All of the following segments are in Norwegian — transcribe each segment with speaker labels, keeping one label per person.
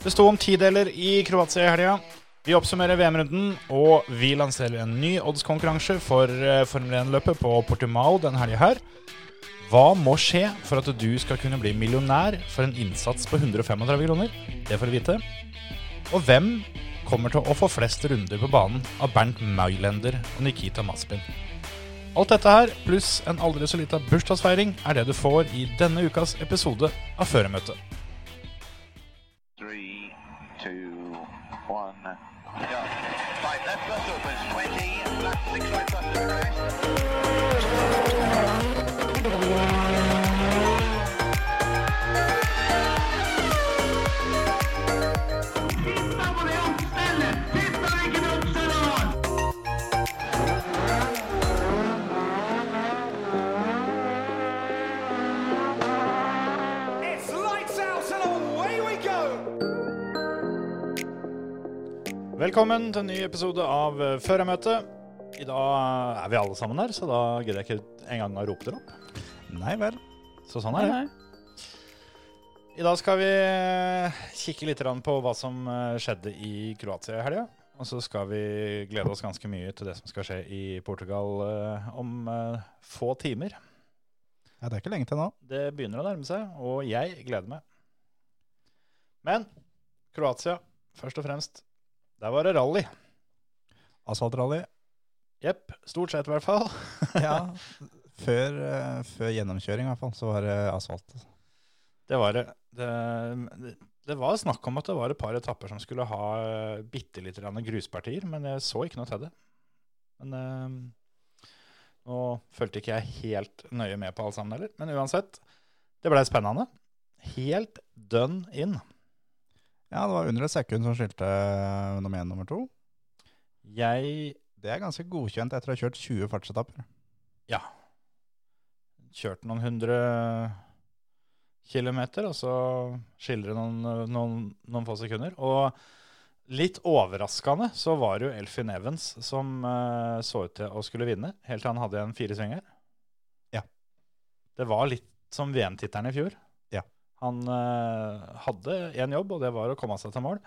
Speaker 1: Det sto om tideler i Kroatia i helga. Vi oppsummerer VM-runden, og vi lanserer en ny oddskonkurranse for eh, Formel 1-løpet på Portimao denne helga her. Hva må skje for at du skal kunne bli millionær for en innsats på 135 kroner? Det får du vite. Og hvem kommer til å få flest runder på banen av Bernt Mailender og Nikita Maspin? Alt dette her, pluss en aldri så lita bursdagsfeiring, er det du får i denne ukas episode av Føremøtet.
Speaker 2: Yeah.
Speaker 1: Velkommen til en ny episode av eh, Førermøtet. I dag er vi alle sammen her, så da gidder jeg ikke engang å rope dere opp.
Speaker 3: Nei vel.
Speaker 1: Så sånn er det. I dag skal vi eh, kikke litt på hva som eh, skjedde i Kroatia i helga. Og så skal vi glede oss ganske mye til det som skal skje i Portugal eh, om eh, få timer.
Speaker 3: Ja, det er ikke lenge til nå.
Speaker 1: Det begynner å nærme seg, og jeg gleder meg. Men Kroatia, først og fremst. Der var det rally.
Speaker 3: Asfaltrally.
Speaker 1: Jepp. Stort sett, i hvert fall.
Speaker 3: Ja, før, eh, før gjennomkjøring i hvert fall, så var det asfalt.
Speaker 1: Det var det. Det, det var snakk om at det var et par etapper som skulle ha eh, bitte grann gruspartier, men jeg så ikke noe til det. Men eh, nå fulgte ikke jeg helt nøye med på alt sammen heller. Men uansett, det blei spennende. Helt dønn inn.
Speaker 3: Ja, det var under et sekund som skilte eh, nummer én nummer to.
Speaker 1: Jeg
Speaker 3: Det er ganske godkjent etter å ha kjørt 20 fartsetapper.
Speaker 1: ja, Kjørt noen hundre kilometer, og så skiller det noen, noen, noen få sekunder. Og litt overraskende så var det jo Elfin Evans som uh, så ut til å skulle vinne, helt til han hadde en fire svinger.
Speaker 3: Ja.
Speaker 1: Det var litt som VM-tittelen i fjor. Han eh, hadde én jobb, og det var å komme seg til mål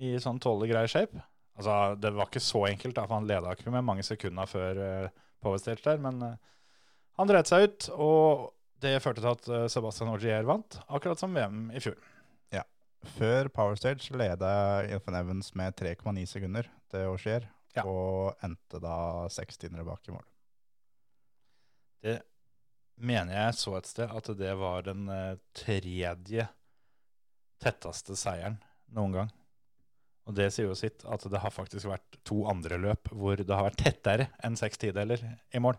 Speaker 1: i sånn tålelig grei shape. Altså, det var ikke så enkelt, da, for han leda ikke med mange sekunder før uh, power stage der, men uh, han dreit seg ut, og det førte til at uh, Sebastian Ogier vant, akkurat som VM i fjor. Ja.
Speaker 3: Før Power Stage leda Elfin Evans med 3,9 sekunder til Auxier,
Speaker 1: Ja.
Speaker 3: og endte da seks tiendere bak i mål.
Speaker 1: Det mener jeg så et sted at det var den eh, tredje tetteste seieren noen gang. Og det sier jo sitt at det har faktisk vært to andre løp hvor det har vært tettere enn seks tideler i mål.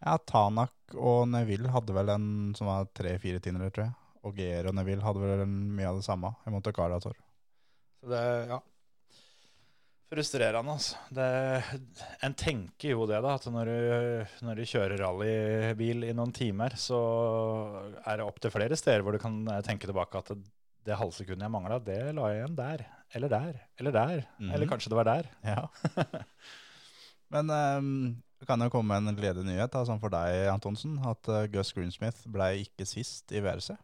Speaker 3: Ja, Tanak og Neville hadde vel en som var tre-fire tiendere, tror jeg. Og Geir og Neville hadde vel en, mye av det samme i Monte Carlo.
Speaker 1: Så det, ja. Frustrerende, altså. Det, en tenker jo det, da. At når du, når du kjører rallybil i noen timer, så er det opptil flere steder hvor du kan tenke tilbake at det, det halvsekundet jeg mangla, det la jeg igjen der. Eller der. Eller der.
Speaker 3: Mhm.
Speaker 1: Eller kanskje det var der.
Speaker 3: Ja. Men um, det kan jo komme en gledelig nyhet da, sånn for deg, Antonsen, at uh, Gus Greensmith ble ikke sist i VRC.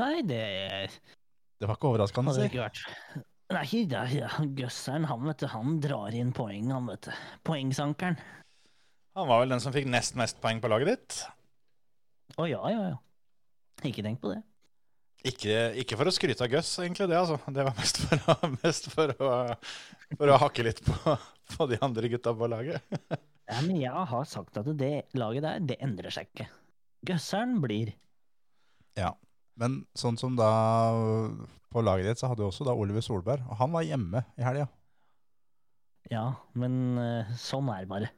Speaker 4: Nei, det
Speaker 3: Det var ikke overraskende,
Speaker 4: hadde
Speaker 3: si.
Speaker 4: Ikke Nei, det er- ja, Gusseren, han, vet du, han drar inn poeng, han, vet du. Poengsankeren.
Speaker 1: Han var vel den som fikk nest mest poeng på laget ditt.
Speaker 4: Å ja, ja, ja. Ikke tenk på det.
Speaker 1: Ikke, ikke for å skryte av Gus, egentlig, det. altså. Det var mest for å, mest for å, for å hakke litt på, på de andre gutta på laget.
Speaker 4: Ja, men jeg har sagt at det laget der, det endrer seg ikke. Gøsseren blir.
Speaker 3: Ja. Men sånn som da på laget ditt, så hadde du også da Oliver Solberg, og han var hjemme i helga.
Speaker 4: Ja, men eh, sånn er det bare.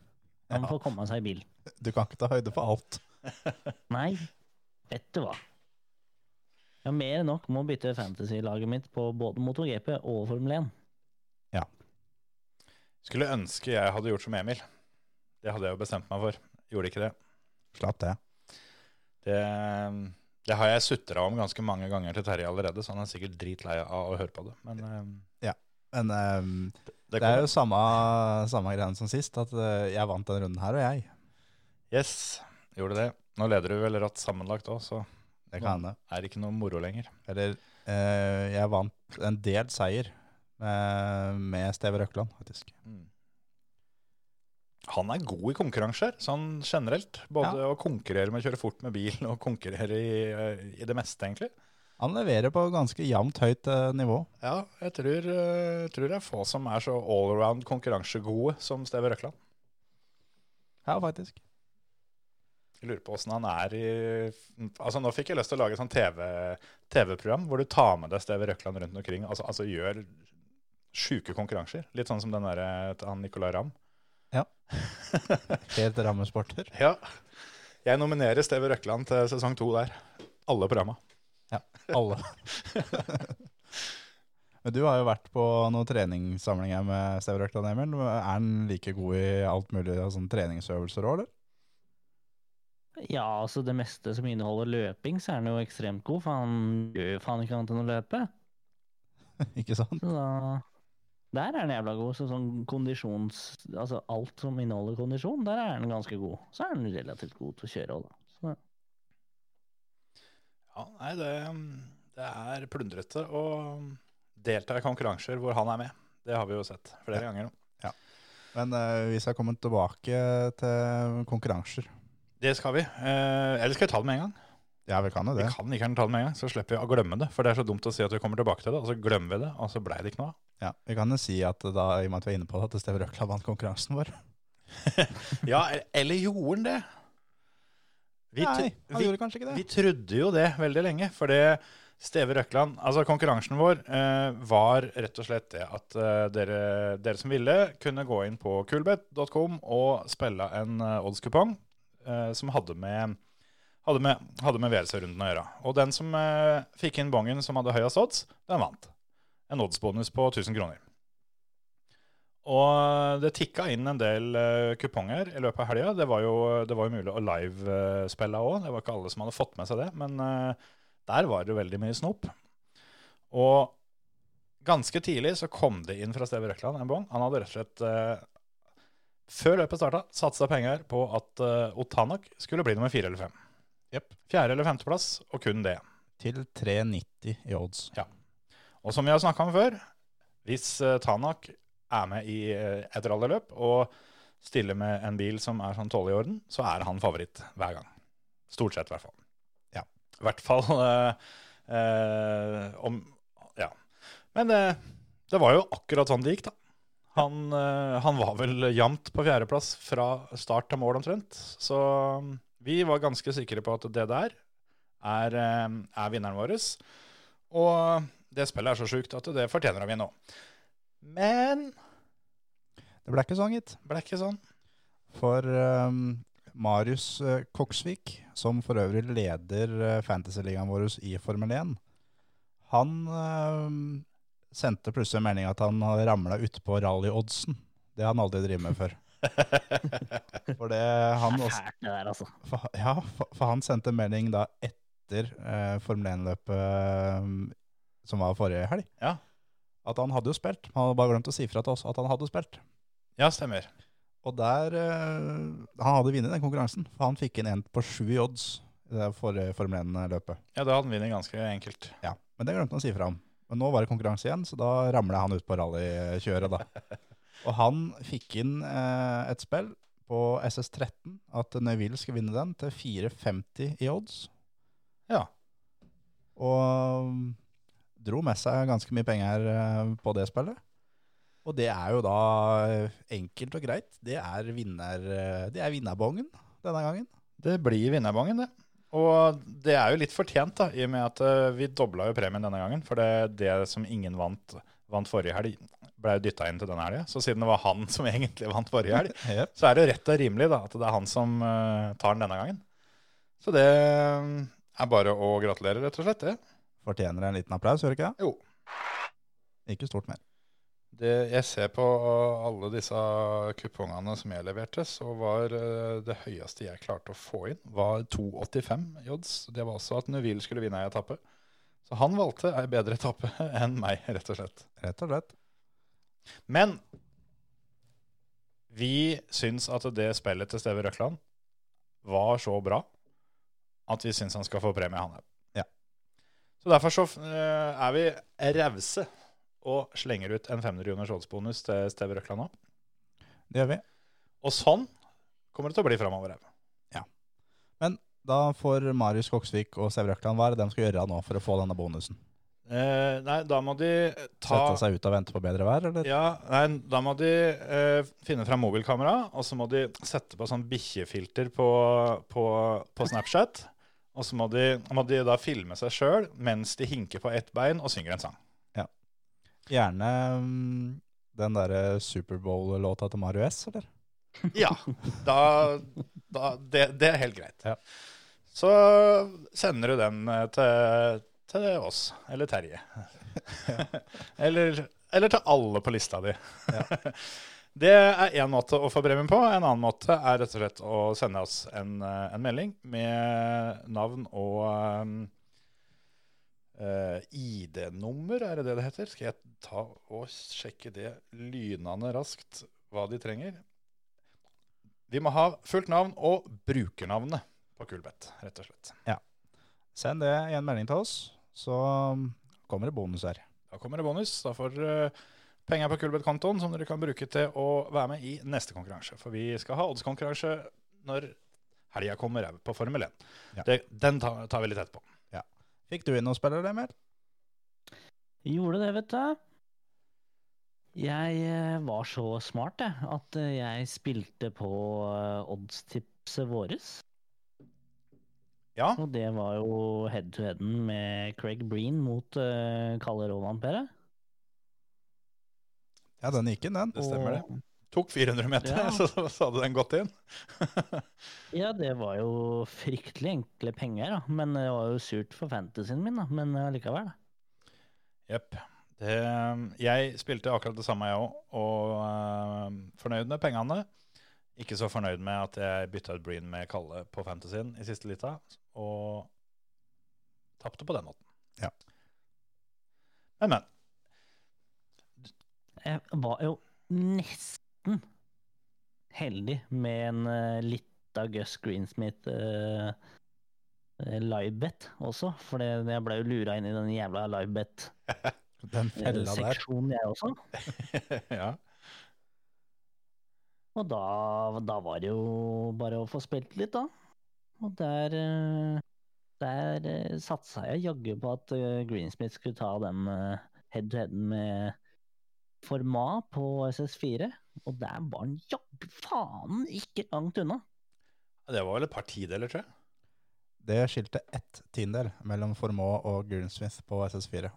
Speaker 4: Han
Speaker 3: Ja.
Speaker 4: får komme seg i bil.
Speaker 3: Du kan ikke ta høyde for alt.
Speaker 4: Nei, vet du hva. Jeg har mer enn nok med å bytte fantasy-laget mitt på både MotoGP og Formel 1. Ja.
Speaker 1: Skulle ønske jeg hadde gjort som Emil. Det hadde jeg jo bestemt meg for. Gjorde ikke det.
Speaker 3: Slapp det.
Speaker 1: Det, det har jeg sutra om ganske mange ganger til Terje allerede, så han er sikkert dritlei av å høre på det. Men ja.
Speaker 3: Men um,
Speaker 1: det,
Speaker 3: det er jo samme, samme greiene som sist, at uh, jeg vant denne runden her, og jeg.
Speaker 1: Yes, gjorde det. Nå leder du vel ratt sammenlagt òg, så
Speaker 3: Det kan hende.
Speaker 1: Er ikke noe moro lenger.
Speaker 3: Eller uh, jeg vant en delt seier med, med Steve Røkland, faktisk.
Speaker 1: Han er god i konkurranser, sånn generelt. Både å konkurrere med å kjøre fort med bil, og konkurrere i, eh, i det meste, egentlig.
Speaker 3: Han leverer på ganske jevnt høyt eh, nivå.
Speaker 1: Ja, jeg tror, eh, tror det er få som er så allround konkurransegode som Steve Røkland.
Speaker 3: Ja, faktisk.
Speaker 1: Jeg lurer på åssen han er i Altså Nå fikk jeg lyst til å lage et sånt TV TV-program hvor du tar med deg Steve Røkland rundt omkring. Altså, altså gjør sjuke konkurranser. Litt sånn som den derre han Nicolay Ramm.
Speaker 3: Helt rammesporter.
Speaker 1: Ja. Jeg nominerer Steve Røkland til sesong to der. Alle programma.
Speaker 3: Alle. Men du har jo vært på noen treningssamlinger med Steve Røkland, Emil. Er han like god i alt mulig av sånne treningsøvelser òg, eller?
Speaker 4: Ja, altså det meste som inneholder løping, så er han jo ekstremt god, for han gjør jo faen ikke annet enn å løpe.
Speaker 3: Ikke sant?
Speaker 4: Så da Der er den jævla god. Så sånn kondisjons... Altså alt som inneholder kondisjon, der er den ganske god. Så er den relativt god til å kjøre òg, da. Så,
Speaker 1: Ja, nei, det, det er plundrete å delta i konkurranser hvor han er med. Det har vi jo sett flere ganger nå.
Speaker 3: Men uh, vi skal komme tilbake til konkurranser.
Speaker 1: Det skal vi. Uh, eller skal vi ta det med en gang?
Speaker 3: Ja, vi kan jo det.
Speaker 1: Vi kan ikke ta det med en gang, så slipper vi å glemme det. For det er så dumt å si at vi kommer tilbake til det, og så glemmer vi det, og så blei det ikke noe av.
Speaker 3: Ja, vi kan jo si at da, i og med at vi er inne på det, at Steve Røkland vant konkurransen vår.
Speaker 1: Ja, eller gjorde han det? Vi,
Speaker 3: Nei, han
Speaker 1: vi,
Speaker 3: gjorde kanskje ikke det.
Speaker 1: vi trodde jo det veldig lenge, for det Steve Røkland, altså konkurransen vår eh, var rett og slett det at eh, dere, dere som ville, kunne gå inn på kulbet.com og spille en eh, oddskupong eh, som hadde med hadde med, hadde med VRC-runden å gjøre. Og den som eh, fikk inn bongen som hadde høyest odds, den vant. En oddsbonus på 1000 kroner. Og det tikka inn en del eh, kuponger i løpet av helga. Det det var jo mulig å livespille òg. Det var ikke alle som hadde fått med seg det. Men eh, der var det veldig mye snop. Og ganske tidlig så kom det inn fra Steve Røkland en bong. Han hadde rett og slett, eh, før løpet starta, satsa penger på at uh, Otanak skulle bli nummer fire eller fem.
Speaker 3: Jepp.
Speaker 1: Fjerde- eller femteplass, og kun det.
Speaker 3: Til 3,90 i odds. Ja.
Speaker 1: Og som vi har snakka om før, hvis uh, Tanak er med i uh, et rallyløp og stiller med en bil som er sånn tålelig i orden, så er han favoritt hver gang. Stort sett, i hvert fall.
Speaker 3: Ja.
Speaker 1: I hvert fall eh, eh, om Ja. Men det, var jo akkurat sånn det gikk, da. Han, eh, han var vel jevnt på fjerdeplass fra start til mål omtrent. Så um, vi var ganske sikre på at det der er, eh, er vinneren vår. Og det spillet er så sjukt at det fortjener å vinne òg. Men
Speaker 3: Det ble ikke sånn, gitt.
Speaker 1: ble ikke sånn.
Speaker 3: For um, Marius eh, Koksvik, som for øvrig leder fantasyligaen vår i Formel 1, han ehm, sendte plutselig en melding at han hadde ramla utpå rallyoddsen. Det har han aldri drevet med før. For det han også
Speaker 4: fælt, det der, altså.
Speaker 3: for, Ja, for, for han sendte en melding da etter eh, Formel 1-løpet ehm, som var forrige helg.
Speaker 1: Ja.
Speaker 3: At han hadde jo spilt. Han hadde bare glemt å si fra til oss at han hadde spilt.
Speaker 1: Ja, stemmer.
Speaker 3: Og der eh, Han hadde vunnet den konkurransen. For han fikk inn en på sju i odds i det forrige Formel 1-løpet.
Speaker 1: Ja, da hadde han vunnet ganske enkelt.
Speaker 3: Ja, men det glemte han å si fra om. Men nå var det konkurranse igjen, så da ramla han ut på rallykjøret, da. Og han fikk inn eh, et spill på SS13, at Neville skal vinne den, til 4,50 i odds.
Speaker 1: Ja.
Speaker 3: Og um, dro med seg ganske mye penger eh, på det spillet. Og det er jo da eh, enkelt og greit. Det er, vinner, eh, det er vinnerbongen denne gangen.
Speaker 1: Det blir vinnerbongen, det. Og det er jo litt fortjent, da, i og med at vi dobla jo premien denne gangen. For det, det som ingen vant, vant forrige helg, ble dytta inn til denne helga. Så siden det var han som egentlig vant forrige helg,
Speaker 3: Yep.
Speaker 1: så er det jo rett og rimelig da, at det er han som uh, tar den denne gangen. Så det eh, er bare å gratulere, rett og slett. det.
Speaker 3: Fortjener en liten applaus, gjør det ikke det?
Speaker 1: Jo.
Speaker 3: Ikke stort mer.
Speaker 1: Det, jeg ser på alle disse kupongene som jeg leverte, så var eh, det høyeste jeg klarte å få inn, var 2,85 jods. Det var også at Nuvil skulle vinne ei etappe. Så han valgte ei bedre etappe enn meg, rett og slett.
Speaker 3: Rett og slett.
Speaker 1: Men vi syns at det spillet til Steve Røkland var så bra at vi syns han skal få premie, han òg. Så derfor så eh, er vi rause og slenger ut en 500 kroners oddsbonus til Steve Røkland nå.
Speaker 3: Det gjør vi.
Speaker 1: Og sånn kommer det til å bli framover.
Speaker 3: Men da får Marius Koksvik og Steve Røkland hva er det de skal gjøre nå for å få denne bonusen?
Speaker 1: Eh, nei, da må de ta
Speaker 3: Sette seg ut og vente på bedre vær, eller?
Speaker 1: Ja, nei, da må de eh, finne fram mobilkamera, og så må de sette på sånn bikkjefilter på, på, på Snapchat. Og så må de, må de da filme seg sjøl mens de hinker på ett bein og synger en sang.
Speaker 3: Gjerne um, den derre Superbowl-låta til Mario S, eller?
Speaker 1: Ja, da, da det, det er helt greit.
Speaker 3: Ja.
Speaker 1: Så sender du den eh, til, til oss, eller Terje. eller, eller til alle på lista di. Det er én måte å få premien på. En annen måte er rett og slett å sende oss en, eh, en melding med navn og um, Uh, ID-nummer, er det det det heter? Skal jeg ta og sjekke det lynende raskt, hva de trenger? Vi må ha fullt navn og brukernavnet på Kulbeth, rett og slett.
Speaker 3: Send det i en melding til oss, så mm, kommer det bonus her.
Speaker 1: Da kommer det bonus. Da får dere penger på Kulbeth-kontoen som dere kan bruke til å være med i neste konkurranse. For vi skal ha oddskonkurranse når helga kommer på Formel 1.
Speaker 3: Ja.
Speaker 1: Det, den tar, tar vi litt etterpå.
Speaker 3: Fikk du inn noen spillere, Emil?
Speaker 4: Gjorde det, vet du. Jeg eh, var så smart, jeg, at eh, jeg spilte på eh, oddstipset våres.
Speaker 1: Ja,
Speaker 4: Og det var jo head to headen med Craig Breen mot uh, Kalle Roland-Pere.
Speaker 3: Ja, den gikk inn, den.
Speaker 1: det stemmer det. Tok 400 meter,
Speaker 4: Ja.
Speaker 1: så, så hadde den gått inn.
Speaker 4: Ja, det var jo fryktelig enkle penger, da. Men det var jo surt for fantasyen min, da. Men allikevel. da.
Speaker 1: Jepp. Jeg spilte akkurat det samme, jeg òg, og uh, fornøyd med pengene. Ikke så fornøyd med at jeg bytta ut Breen med Kalle på Fantasyen i siste lita, og tapte på den måten.
Speaker 3: Ja.
Speaker 1: Men, men.
Speaker 4: Jeg var jo nesten heldig med en uh, lita Gus Greensmith uh, livebet også. For jeg ble jo lura inn i den jævla
Speaker 3: Den fella der.
Speaker 4: livebet-seksjonen, jeg også.
Speaker 1: ja.
Speaker 4: Og da, da var det jo bare å få spilt litt, da. Og der eh, Der eh, satsa jeg jaggu på at eh, Greensmith skulle ta den head to head med Forma på SS4. Og der var han jaggu faen ikke langt unna.
Speaker 1: Det var vel et par tideler, tror jeg.
Speaker 3: Det skilte ett tiendedel mellom Formå og Greensmith på SS4.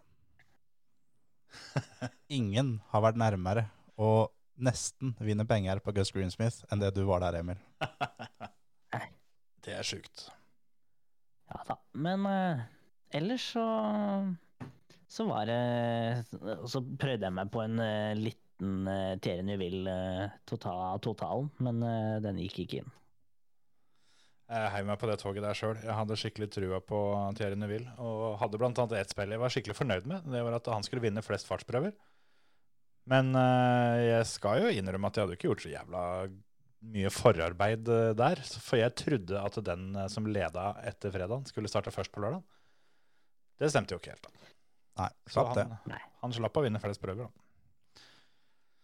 Speaker 3: Ingen har vært nærmere å nesten vinne penger på Gus Greensmith enn det du var der, Emil.
Speaker 1: Det er sjukt.
Speaker 4: Ja da. Men eh, ellers så så var det Så prøvde jeg meg på en eh, liten uh, Thierry Neuville-totalen, tota, totalen, men eh, den gikk ikke inn.
Speaker 1: Jeg heiv meg på det toget der sjøl. Jeg hadde skikkelig trua på Thierry Neuville. Og hadde annet ett spill jeg var skikkelig fornøyd med. Det var at han skulle vinne flest fartsprøver. Men eh, jeg skal jo innrømme at jeg hadde ikke gjort så jævla mye forarbeid eh, der. For jeg trodde at den eh, som leda etter fredagen, skulle starte først på lørdag. Det stemte jo ikke helt. da.
Speaker 3: Nei,
Speaker 1: Så
Speaker 3: slapp det.
Speaker 1: han,
Speaker 4: Nei.
Speaker 1: han slapp å vinne flest prøver. da.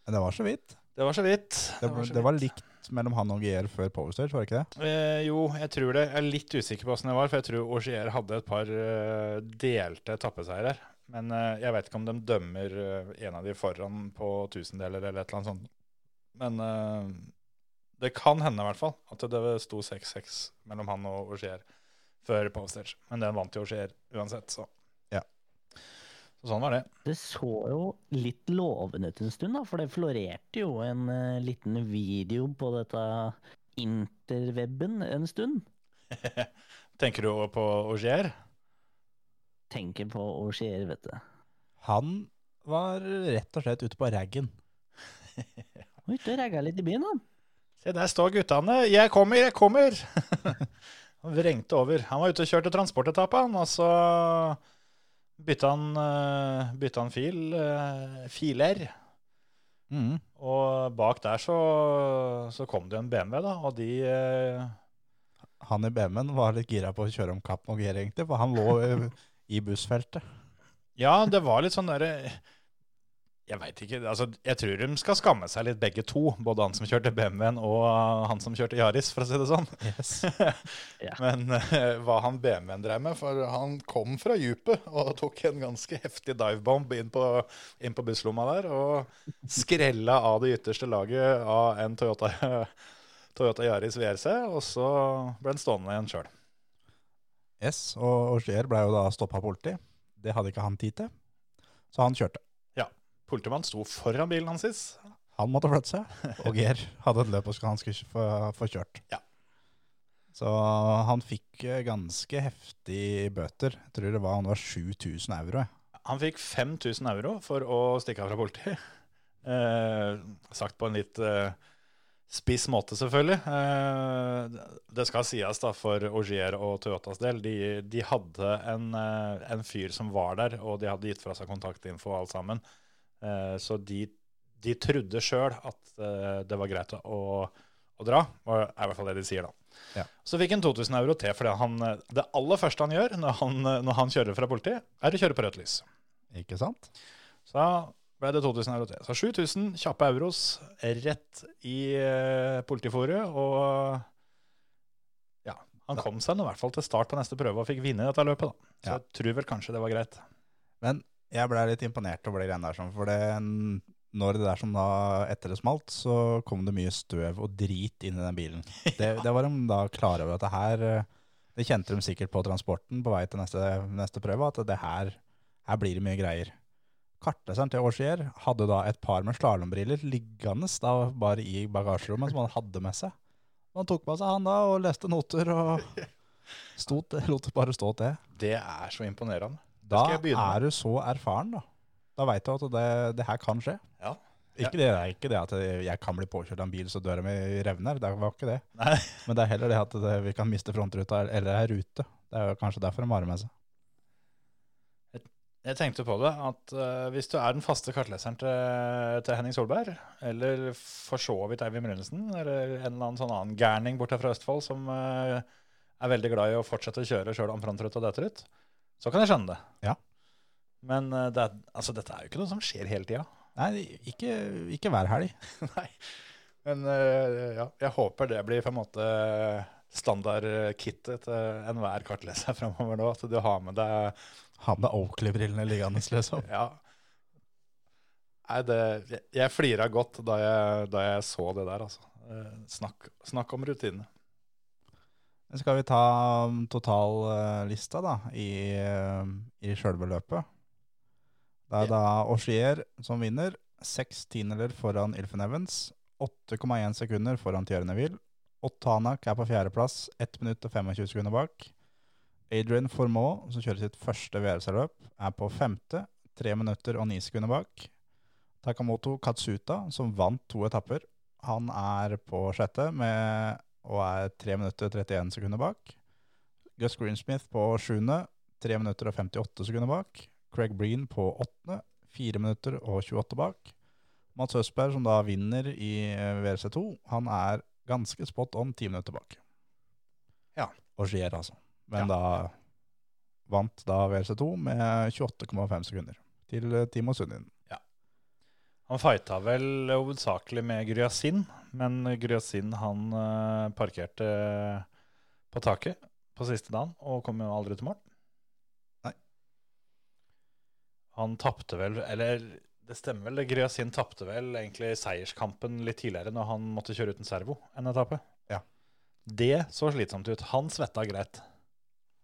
Speaker 3: Men det var så vidt.
Speaker 1: Det var så vidt.
Speaker 3: Det,
Speaker 1: var så
Speaker 3: det var likt mellom han og Gier før Powerstage, var det ikke det?
Speaker 1: Eh, jo, jeg tror det. Jeg er litt usikker på åssen det var, for jeg tror Augier hadde et par delte etappeseirer. Men uh, jeg vet ikke om de dømmer eh, en av de foran på tusendeler eller et eller annet sånt. Men uh, det kan hende i hvert fall at det sto 6-6 mellom han og Auger før Postage. Men den vant jo Auger uansett, så.
Speaker 3: Ja.
Speaker 1: Så sånn var det.
Speaker 4: Det så jo litt lovende ut en stund, da, for det florerte jo en liten video på dette interweben en stund.
Speaker 1: Tenker du på Augier?
Speaker 4: Tenker på Augier, vet du.
Speaker 3: Han var rett og slett ute på raggen.
Speaker 4: Ute og ragga litt i byen, han.
Speaker 1: Se, der står guttene. 'Jeg kommer, jeg kommer!' han vrengte over. Han var ute og kjørte transportetappe, han, og så bytta han, bytte bytta han fil, eh, filer.
Speaker 3: Mm.
Speaker 1: Og bak der så, så kom det en BMW, da, og de eh,
Speaker 3: Han i BMW-en var litt gira på å kjøre om kapp noe, egentlig, for han lå eh, i bussfeltet.
Speaker 1: Ja, det var litt sånn derre Jeg veit ikke. altså Jeg tror de skal skamme seg litt, begge to. Både han som kjørte BMW-en og han som kjørte Yaris, for å si det sånn.
Speaker 3: Yes.
Speaker 4: yeah.
Speaker 1: Men uh, hva han BMW-en drev med For han kom fra djupet og tok en ganske heftig divebomb inn på, inn på busslomma der. Og skrella av det ytterste laget av en Toyota, Toyota Yaris VRC. Og så ble han stående igjen sjøl.
Speaker 3: Yes. Og Auger ble jo da stoppa av politi. Det hadde ikke han tid til, så han kjørte. Ja.
Speaker 1: Politimannen sto foran bilen hans.
Speaker 3: Han måtte flytte seg, og Geir hadde et løp og han skulle få, få kjørt.
Speaker 1: Ja.
Speaker 3: Så han fikk eh, ganske heftig bøter. Jeg tror det var, var 7000 euro.
Speaker 1: Han fikk 5000 euro for å stikke av fra politiet. Eh, sagt på en litt eh, spiss måte, selvfølgelig. Eh, det skal sies da for Augier og Toyotas del. De, de hadde en, eh, en fyr som var der, og de hadde gitt fra seg kontaktinfo og alt sammen. Eh, så de, de trodde sjøl at det var greit å, å dra. Det er i hvert fall det de sier, da.
Speaker 3: Ja.
Speaker 1: Så fikk han 2000 euro til, for det aller første han gjør når han, når han kjører fra politiet, er å kjøre på rødt lys.
Speaker 3: Ikke sant?
Speaker 1: Så ble det 2000 euro til. Så 7000 kjappe euros rett i eh, politiforet. Og ja, han kom seg i hvert fall til start på neste prøve og fikk vinne dette løpet. da. Så
Speaker 3: Ja.
Speaker 1: jeg tror vel kanskje det var greit.
Speaker 3: Men jeg ble litt imponert over det greiene der, sånn, for det, når det der som da etter det smalt, så kom det mye støv og drit inn i den bilen. Det, det var de da klare over at det her Det kjente de sikkert på transporten på vei til neste, neste prøve, at det her, her blir det mye greier. Kartleseren til Augier hadde da et par med slalåmbriller liggende da bare i bagasjerommet som han hadde med seg. Han tok med seg han da og leste noter og stod, lot det bare stå til.
Speaker 1: Det er så imponerende.
Speaker 3: Da er du så erfaren, da. Da veit du at det, det her kan skje.
Speaker 1: Ja.
Speaker 3: Ikke, det, ikke det at jeg kan bli påkjørt av en bil så døra mi revner, det var ikke det.
Speaker 1: Nei.
Speaker 3: Men det er heller det at det, vi kan miste frontruta eller ei rute. Det er kanskje derfor de har med seg.
Speaker 1: Jeg tenkte på det, at uh, hvis du er den faste kartleseren til, til Henning Solberg, eller for så vidt Eivind Brunesen, eller en eller annen sånn annen gærning borte fra Østfold som uh, er veldig glad i å fortsette å kjøre sjøl om frontruta detter ut, så kan jeg skjønne det.
Speaker 3: Ja.
Speaker 1: Men uh, det er, altså, dette er jo ikke noe som skjer hele tida.
Speaker 3: Nei, ikke, ikke hver helg.
Speaker 1: Nei. Men ja, jeg håper det blir på en måte standardkittet til enhver kartleser framover nå. At du har med deg
Speaker 3: Ha med Oakley-brillene liggende, liksom.
Speaker 1: Ja. Nei, det, jeg, jeg flira godt da jeg, da jeg så det der, altså. Eh, Snakk, snakk om rutine.
Speaker 3: Skal vi ta um, totallista da, i, um, i sjølve løpet? Det er da Auchier som vinner. Seks tiendeler foran Ilfen Evans. 8,1 sekunder foran Tjørneville. Neville. Ottanak er på fjerdeplass, 1 minutt og 25 sekunder bak. Adrian Formaux, som kjører sitt første VR-serløp, er på femte, tre minutter og ni sekunder bak. Takamoto Katsuta, som vant to etapper, han er på sjette med, og er 3 minutter og 31 sekunder bak. Gus Greensmith på sjuende, 3 minutter og 58 sekunder bak. Craig Breen på åttende, 4 minutter og 28 bak. Mats Høsberg, som da vinner i eh, VRC2, han er ganske spot on 10 minutter bak.
Speaker 1: Ja.
Speaker 3: Og Gier, altså. Men
Speaker 1: Ja.
Speaker 3: da vant da VRC2 med 28,5 sekunder til eh, Timo Sundin.
Speaker 1: Han fighta vel hovedsakelig med Gryasin, men Gryasin han eh, parkerte på taket på siste dagen og kom jo aldri til mål.
Speaker 3: Nei.
Speaker 1: Han tapte vel, eller det stemmer vel, Gryasin tapte vel egentlig seierskampen litt tidligere når han måtte kjøre uten servo en etappe.
Speaker 3: Ja.
Speaker 1: Det så slitsomt ut. Han svetta greit.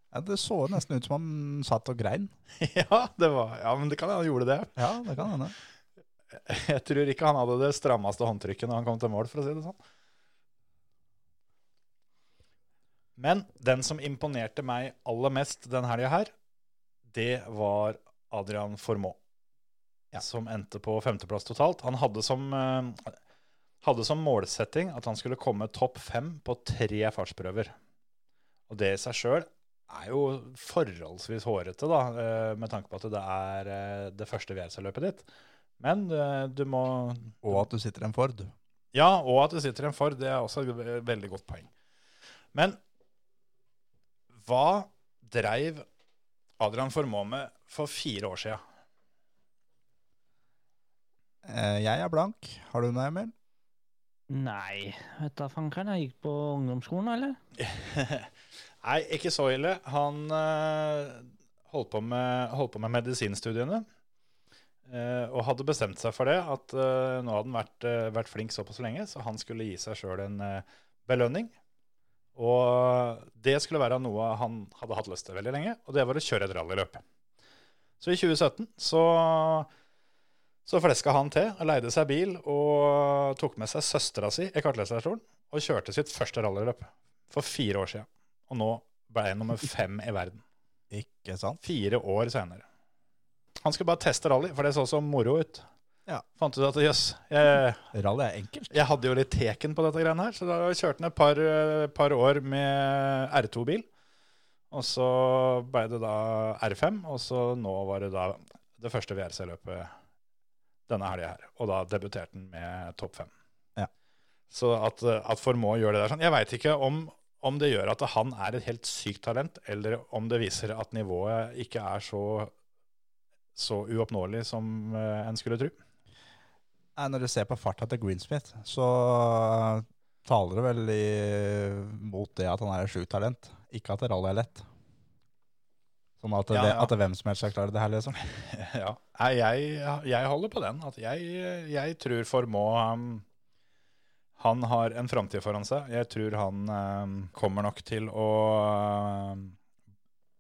Speaker 3: Ja, det så nesten ut som han satt og grein.
Speaker 1: ja, det var, ja, men det kan hende han gjorde det.
Speaker 3: Ja, det kan hende.
Speaker 1: Jeg tror ikke han hadde det strammeste håndtrykket når han kom til mål, for å si det sånn. Men den som imponerte meg aller mest den helga her, det var Adrian Formoe.
Speaker 3: Ja.
Speaker 1: Som endte på femteplass totalt. Han hadde som, eh, hadde som målsetting at han skulle komme topp fem på tre fartsprøver. Og det i seg sjøl er jo forholdsvis hårete, da, eh, med tanke på at det er eh, det første VRC-løpet ditt. Men eh, du må
Speaker 3: Og at du sitter i en Ford.
Speaker 1: Ja, og at du sitter en Ford, det er også et veldig godt poeng. Men hva dreiv Adrian Formoe med for fire år sia?
Speaker 3: Eh, jeg er blank. Har du noe, Emil?
Speaker 4: Nei, vet da fankeren. Jeg gikk på ungdomsskolen, eller?
Speaker 1: Nei, ikke så ille. Han uh, holdt, på med, holdt på med medisinstudiene. Uh, og hadde bestemt seg for det, at uh, nå hadde han vært, vært flink såpass lenge, så han skulle gi seg sjøl en belønning. Og det skulle være noe han hadde hatt lyst til veldig lenge, og det var å kjøre et rallyløp. Så i 2017 så, så fleska han til og leide seg bil og tok med seg søstera si i kartleserstolen og kjørte sitt første rallyløp for fire år siden. Og nå ble jeg nummer fem i verden.
Speaker 3: Ikke sant?
Speaker 1: Fire år senere. Han skulle bare teste rally, for det så så moro ut.
Speaker 3: Ja.
Speaker 1: Fant ut at jøss, yes,
Speaker 3: Rally er enkelt.
Speaker 1: jeg hadde jo litt teken på dette greiene her, så da kjørte han et par, eh, par år med R2-bil. Og så ble det da R5, og så nå var det da det første VRC-løpet denne helga her. Og da debuterte han med topp fem.
Speaker 3: Ja.
Speaker 1: Så at, at Formå gjør det der sånn Jeg veit ikke om, om det gjør at han er et helt sykt talent, eller om det viser at nivået ikke er så, så uoppnåelig som eh, en skulle tro.
Speaker 3: Når du ser på farta til Greensmith, så taler det vel i, mot det at han er et sjukt talent. Ikke at rally er lett. Sånn at,
Speaker 1: Ja,
Speaker 3: det,
Speaker 1: ja.
Speaker 3: at hvem som helst skal klare det her, liksom.
Speaker 1: Ja, jeg, jeg holder på den. At jeg, jeg tror Formå um, Han har en framtid foran seg. Jeg tror han eh, kommer nok til å, um,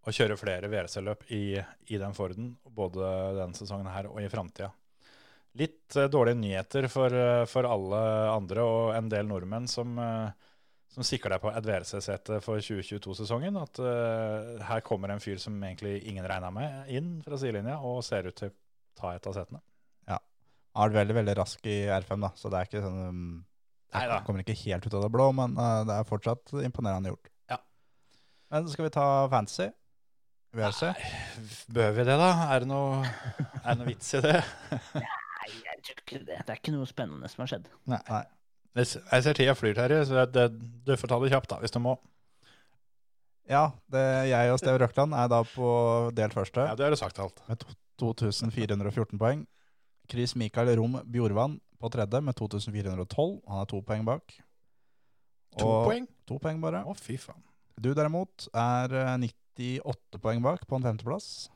Speaker 1: å kjøre flere VRC-løp i, i den Forden, både denne sesongen her og i framtida. Litt eh, dårlige nyheter for, eh, for alle andre og en del nordmenn som, eh, som sikrer deg på et VRC-sete for 2022-sesongen. At eh, her kommer en fyr som egentlig ingen regna med, inn fra sidelinja og ser ut til å ta et av setene. Ja.
Speaker 3: Han har vært veldig, veldig rask i R5, da, så det er ikke sånn um,
Speaker 1: Neida.
Speaker 3: Kommer ikke helt ut av det blå, men uh, det er fortsatt imponerende gjort.
Speaker 1: Ja.
Speaker 3: Men skal vi ta fantasy? VRC?
Speaker 1: Bør vi det, da? Er det noe, er det noe vits i det?
Speaker 4: Nei, jeg tror ikke det. Det er ikke noe spennende som har skjedd.
Speaker 1: Nei.
Speaker 3: Nei.
Speaker 1: Jeg ser tida flyr, Terje, så det, du får ta det kjapt da, hvis du må.
Speaker 3: Ja, det, jeg og Steve Røkland er da på delt første.
Speaker 1: Ja, Det har du sagt alt.
Speaker 3: med 2414 poeng. Chris Mikael Rom Bjorvann på tredje med 2412. Han er to poeng bak.
Speaker 1: To
Speaker 3: Og-
Speaker 1: poeng?
Speaker 3: To poeng bare.
Speaker 1: Å, fy faen.
Speaker 3: Du derimot er eh, 98 poeng bak på en femteplass.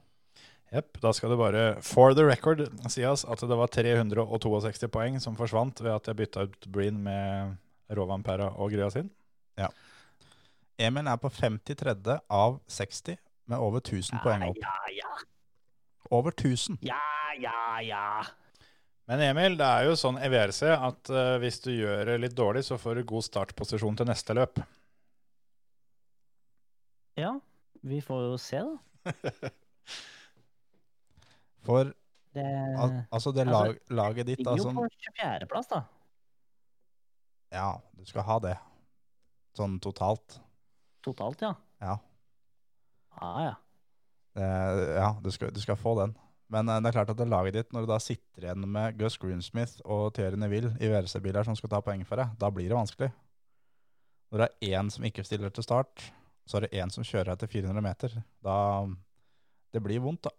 Speaker 1: Jepp. Da skal det bare for the record sies at det var 362 poeng som forsvant ved at jeg bytta ut Breen med Rovampera og greia sin.
Speaker 3: Emil er på 53. av 60 med over 1000 poeng opp.
Speaker 4: Ja, ja,
Speaker 3: Over 1000!
Speaker 4: ja, ja, ja.
Speaker 1: Men Emil, det er jo sånn i WRC at uh, hvis du gjør det litt dårlig, så får du god startposisjon til neste løp.
Speaker 4: Ja, vi får jo se, da.
Speaker 3: For
Speaker 4: Det
Speaker 3: al altså det
Speaker 4: altså,
Speaker 3: laget ditt
Speaker 4: ligger jo
Speaker 3: sånn,
Speaker 4: på 24.-plass, da.
Speaker 3: Ja, du skal ha det. Sånn totalt.
Speaker 4: Totalt, ja.
Speaker 3: Ja.
Speaker 4: Ja, ja.
Speaker 3: Det, ja, du skal, du skal få den. Men eh, det er klart at det laget ditt, når du da sitter igjen med Gus Greensmith og Thierry Neville i VRC-biler som skal ta poeng for deg, da blir det vanskelig. Når det er én som ikke stiller til start, så er det én som kjører etter 400 meter. Da Det blir vondt, da.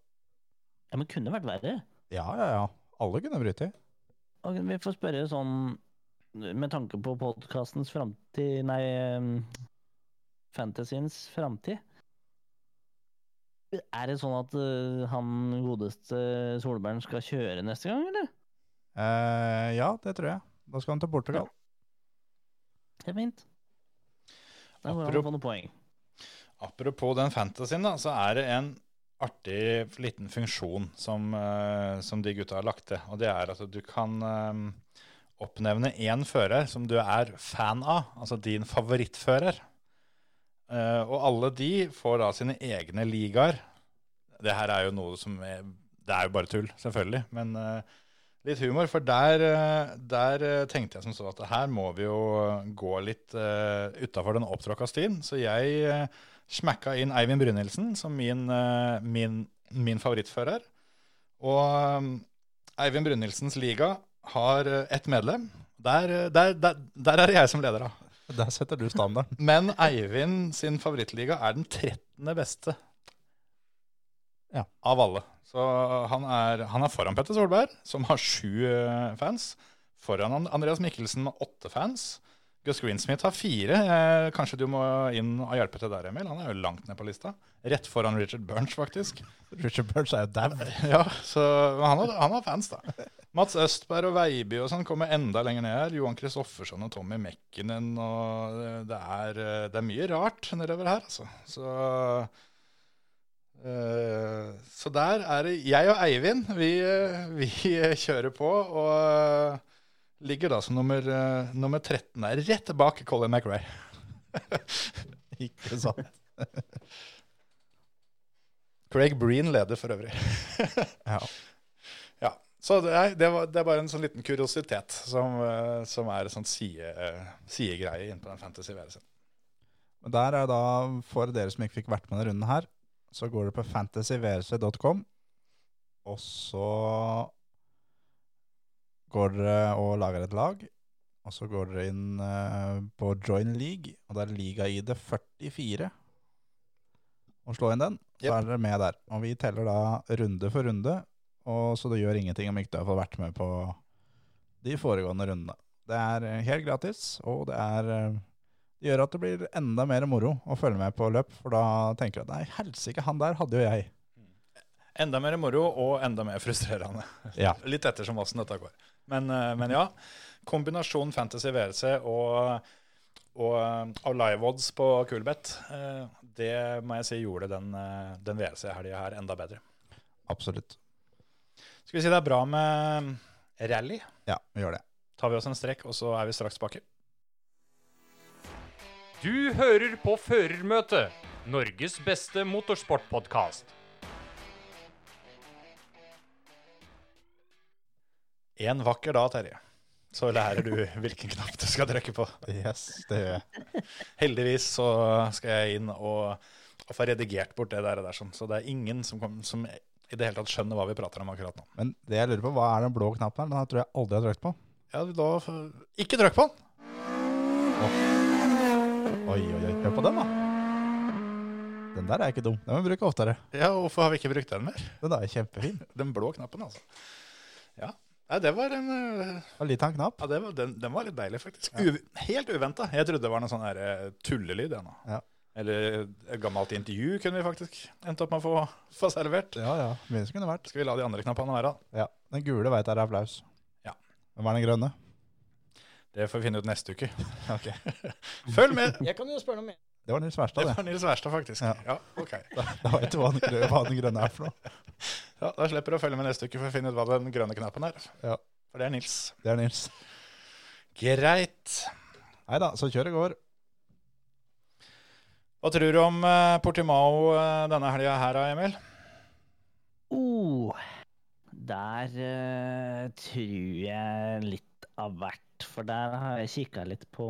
Speaker 4: Ja, Men kunne vært verre.
Speaker 3: Ja, ja, ja. Alle kunne bryte.
Speaker 4: Og vi får spørre sånn med tanke på podkastens framtid Nei, Fantasyens framtid. Er det sånn at uh, han godeste Solberg skal kjøre neste gang, eller?
Speaker 3: Eh, ja, det tror jeg. Da skal han til Portugal.
Speaker 4: Det er fint. Da går han få noen poeng.
Speaker 1: Apropos den fantasyen, da, så er det en artig liten funksjon som, uh, som de gutta har lagt til. Og det er at du kan uh, oppnevne én fører som du er fan av, altså din favorittfører. Eh, og alle de får da sine egne ligaer. Det her er jo noe som er, Det er jo bare tull, selvfølgelig. Men uh, litt humor, for der, uh, der tenkte jeg som så at her må vi jo gå litt uh, utafor den opptråkka stien. Så jeg uh, smekka inn Eivind Brynildsen som min, min, min favorittfører. Og um, Eivind Brynildsens liga har ett medlem. Der, der, der, der er det jeg som leder, da.
Speaker 3: Der setter du standarden.
Speaker 1: Men Eivind sin favorittliga er den 13. beste.
Speaker 3: Ja.
Speaker 1: Av alle. Så han er, han er foran Petter Solberg, som har sju eh, fans. Foran Andreas Mikkelsen med åtte fans. Gus Greensmith har fire. Eh, kanskje du må inn og hjelpe til der, Emil? Han er jo langt ned på lista. Rett foran Richard Burns, faktisk.
Speaker 3: Richard Burns er jo dau.
Speaker 1: Ja, så men han har, han har fans, da. Mats Østberg og Veiby og sånn kommer enda lenger ned her. Johan Kristoffersson og Tommy Mekkinen og det- det er, eh, det er mye rart nedover her, altså. Så øh, Så der er det jeg og Eivind, vi, eh, vi kjører på og eh, ligger da som nummer, eh, nummer 13 der, rett bak Colin McRae.
Speaker 3: Ikke sant?
Speaker 1: Craig Breen leder for øvrig.
Speaker 3: Ja.
Speaker 1: Så det er, det, var, det er bare en sånn liten kuriositet som, eh, som er en sånn side, eh, sidegreie inn på den fantasy-verden.
Speaker 3: Men der er da, for dere som ikke fikk vært med denne runden her, så går du på fantasyvrc.com, og så går dere og lager et lag, og så går dere inn eh, på Join League, og det er liga-ID 44. Og slå inn den, så
Speaker 1: Yep.
Speaker 3: er dere med der. Og vi teller da runde for runde, og så det gjør ingenting om ikke du har fått vært med på de foregående rundene. Det er eh, helt gratis, og det er eh, det gjør at det blir enda mer moro å følge med på løp, for da tenker du at nei, helsike, han der hadde jo jeg.
Speaker 1: Enda mer moro og enda mer frustrerende.
Speaker 3: Ja.
Speaker 1: Litt ettersom åssen dette går. Men, eh, men ja, kombinasjon Fantasy VRC og, og, og live odds på Coolbet, eh, det må jeg si gjorde den, den VRC-helga her enda bedre.
Speaker 3: Absolutt.
Speaker 1: Skal vi si det er bra med rally?
Speaker 3: Ja, vi gjør det.
Speaker 1: Tar vi oss en strekk, og så er vi straks tilbake.
Speaker 5: Du hører på Førermøtet, Norges beste motorsportpodkast.
Speaker 1: En vakker dag, Terje, så lærer du hvilken knapp du skal trykke på.
Speaker 3: Yes, det gjør jeg.
Speaker 1: Heldigvis så skal jeg inn og, og få redigert bort det der, og der sånn. så det er ingen som, kom, som i det hele tatt skjønner hva vi prater om akkurat nå.
Speaker 3: Men det jeg lurer på, hva er den blå knappen her? Den her tror jeg aldri jeg har trykt på.
Speaker 1: Ja, da Ikke trykk på den!
Speaker 3: Oi, oi, oi, hør på den da. Den der er ikke dum. Den må vi bruke oftere.
Speaker 1: Ja, Hvorfor har vi ikke brukt den mer?
Speaker 3: Den er kjempefin.
Speaker 1: Den blå knappen, altså. Ja. Nei, det var en
Speaker 3: uh, litt av en knapp.
Speaker 1: ja, det var, den, den var litt deilig, faktisk. Uv helt uventa. Jeg trodde det var noe sånn øh, tullelyd.
Speaker 3: Ja.
Speaker 1: Eller et gammelt intervju kunne vi faktisk endt opp med å få, få servert.
Speaker 3: Ja, ja, som kunne vært.
Speaker 1: Skal vi la de andre knappene være?
Speaker 3: Ja, den gule veit jeg er applaus.
Speaker 1: Ja.
Speaker 3: Hvem er den grønne?
Speaker 1: Det får vi finne ut neste uke.
Speaker 3: Ok.
Speaker 1: Følg med!
Speaker 4: Jeg kan jo spørre noe mer.
Speaker 3: Det var Nils Verstad,
Speaker 1: Det
Speaker 3: det.
Speaker 1: var Nils Wærstad, faktisk.
Speaker 3: Ja.
Speaker 1: Ja, ok.
Speaker 3: Da vet du hva den, grønne, hva den grønne er for noe.
Speaker 1: Ja, Da slipper du å følge med neste uke for å finne ut hva den grønne knappen er.
Speaker 3: Ja.
Speaker 1: For det er Nils.
Speaker 3: Det er Nils.
Speaker 1: Greit.
Speaker 3: Nei da, så kjøret går.
Speaker 1: Hva tror du om eh, Portimao eh, denne helga her, Emil?
Speaker 4: Oh, der uh, tror jeg litt av hvert. For der har jeg kikka litt på,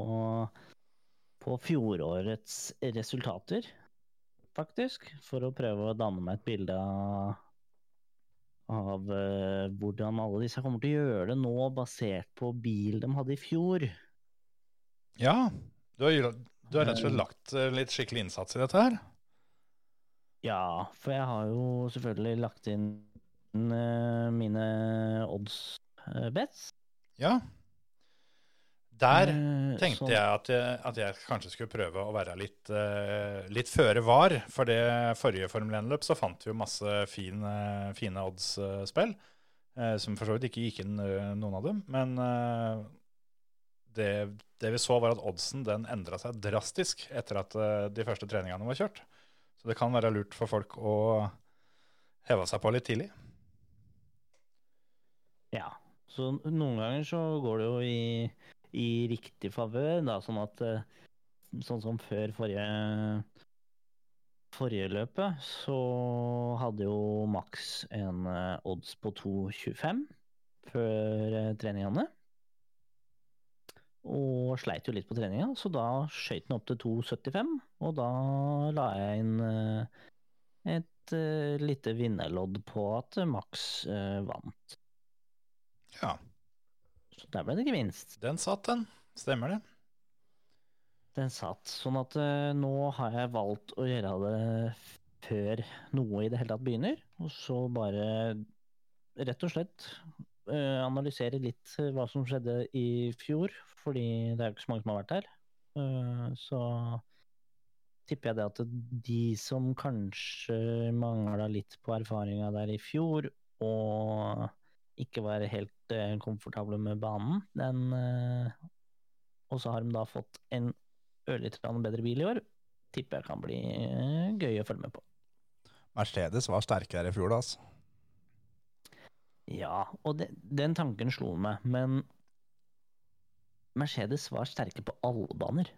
Speaker 4: på fjorårets resultater, faktisk. For å prøve å danne meg et bilde av, av uh, hvordan alle disse kommer til å gjøre det nå, basert på bil de hadde i fjor.
Speaker 1: Ja. Du har, du har rett og slett lagt eh, litt skikkelig innsats i dette her?
Speaker 4: Ja, for jeg har jo selvfølgelig lagt inn eh, mine odds-bets.
Speaker 1: Ja. Der
Speaker 4: Eh,
Speaker 1: tenkte jeg at, jeg at jeg kanskje skulle prøve å være litt, eh, litt føre var. For det forrige Formel 1-løp så fant vi jo masse fin, eh, fine odds-spill. eh, som for så vidt ikke gikk inn eh, noen av dem. Men eh, det, det vi så, var at oddsen den endra seg drastisk etter at eh, de første treningene var kjørt. Så det kan være lurt for folk å heve seg på litt tidlig.
Speaker 4: Ja, så noen ganger så går det jo i, i riktig favør, da, sånn at eh, Sånn som før forrige Forrige løpet, så hadde jo Max en eh, odds på 2,25 før treningene. Og sleit jo litt på treninga, så da skøyt den opp til 2,75. Og da la jeg inn eh, et eh, lite vinnerlodd på at Max eh, vant.
Speaker 1: Ja,
Speaker 4: Så der ble det gevinst.
Speaker 1: den satt, den. Stemmer det?
Speaker 4: Den satt. Sånn at nå har jeg valgt å gjøre det før noe i det hele tatt begynner. Og så bare rett og slett analysere litt eh, hva som skjedde i fjor, fordi det er jo ikke så mange som har vært der. Eh, så tipper jeg det at de som kanskje mangla litt på erfaringa der i fjor, og ikke var helt eh, komfortable med banen, den eh, Og så har de da fått en ørlite grann bedre bil i år, tipper jeg kan bli eh, gøy å følge med på.
Speaker 3: Mercedes var sterkere i fjor, da. Altså.
Speaker 4: Ja, og det, den tanken slo meg, men Mercedes var sterke på alle baner.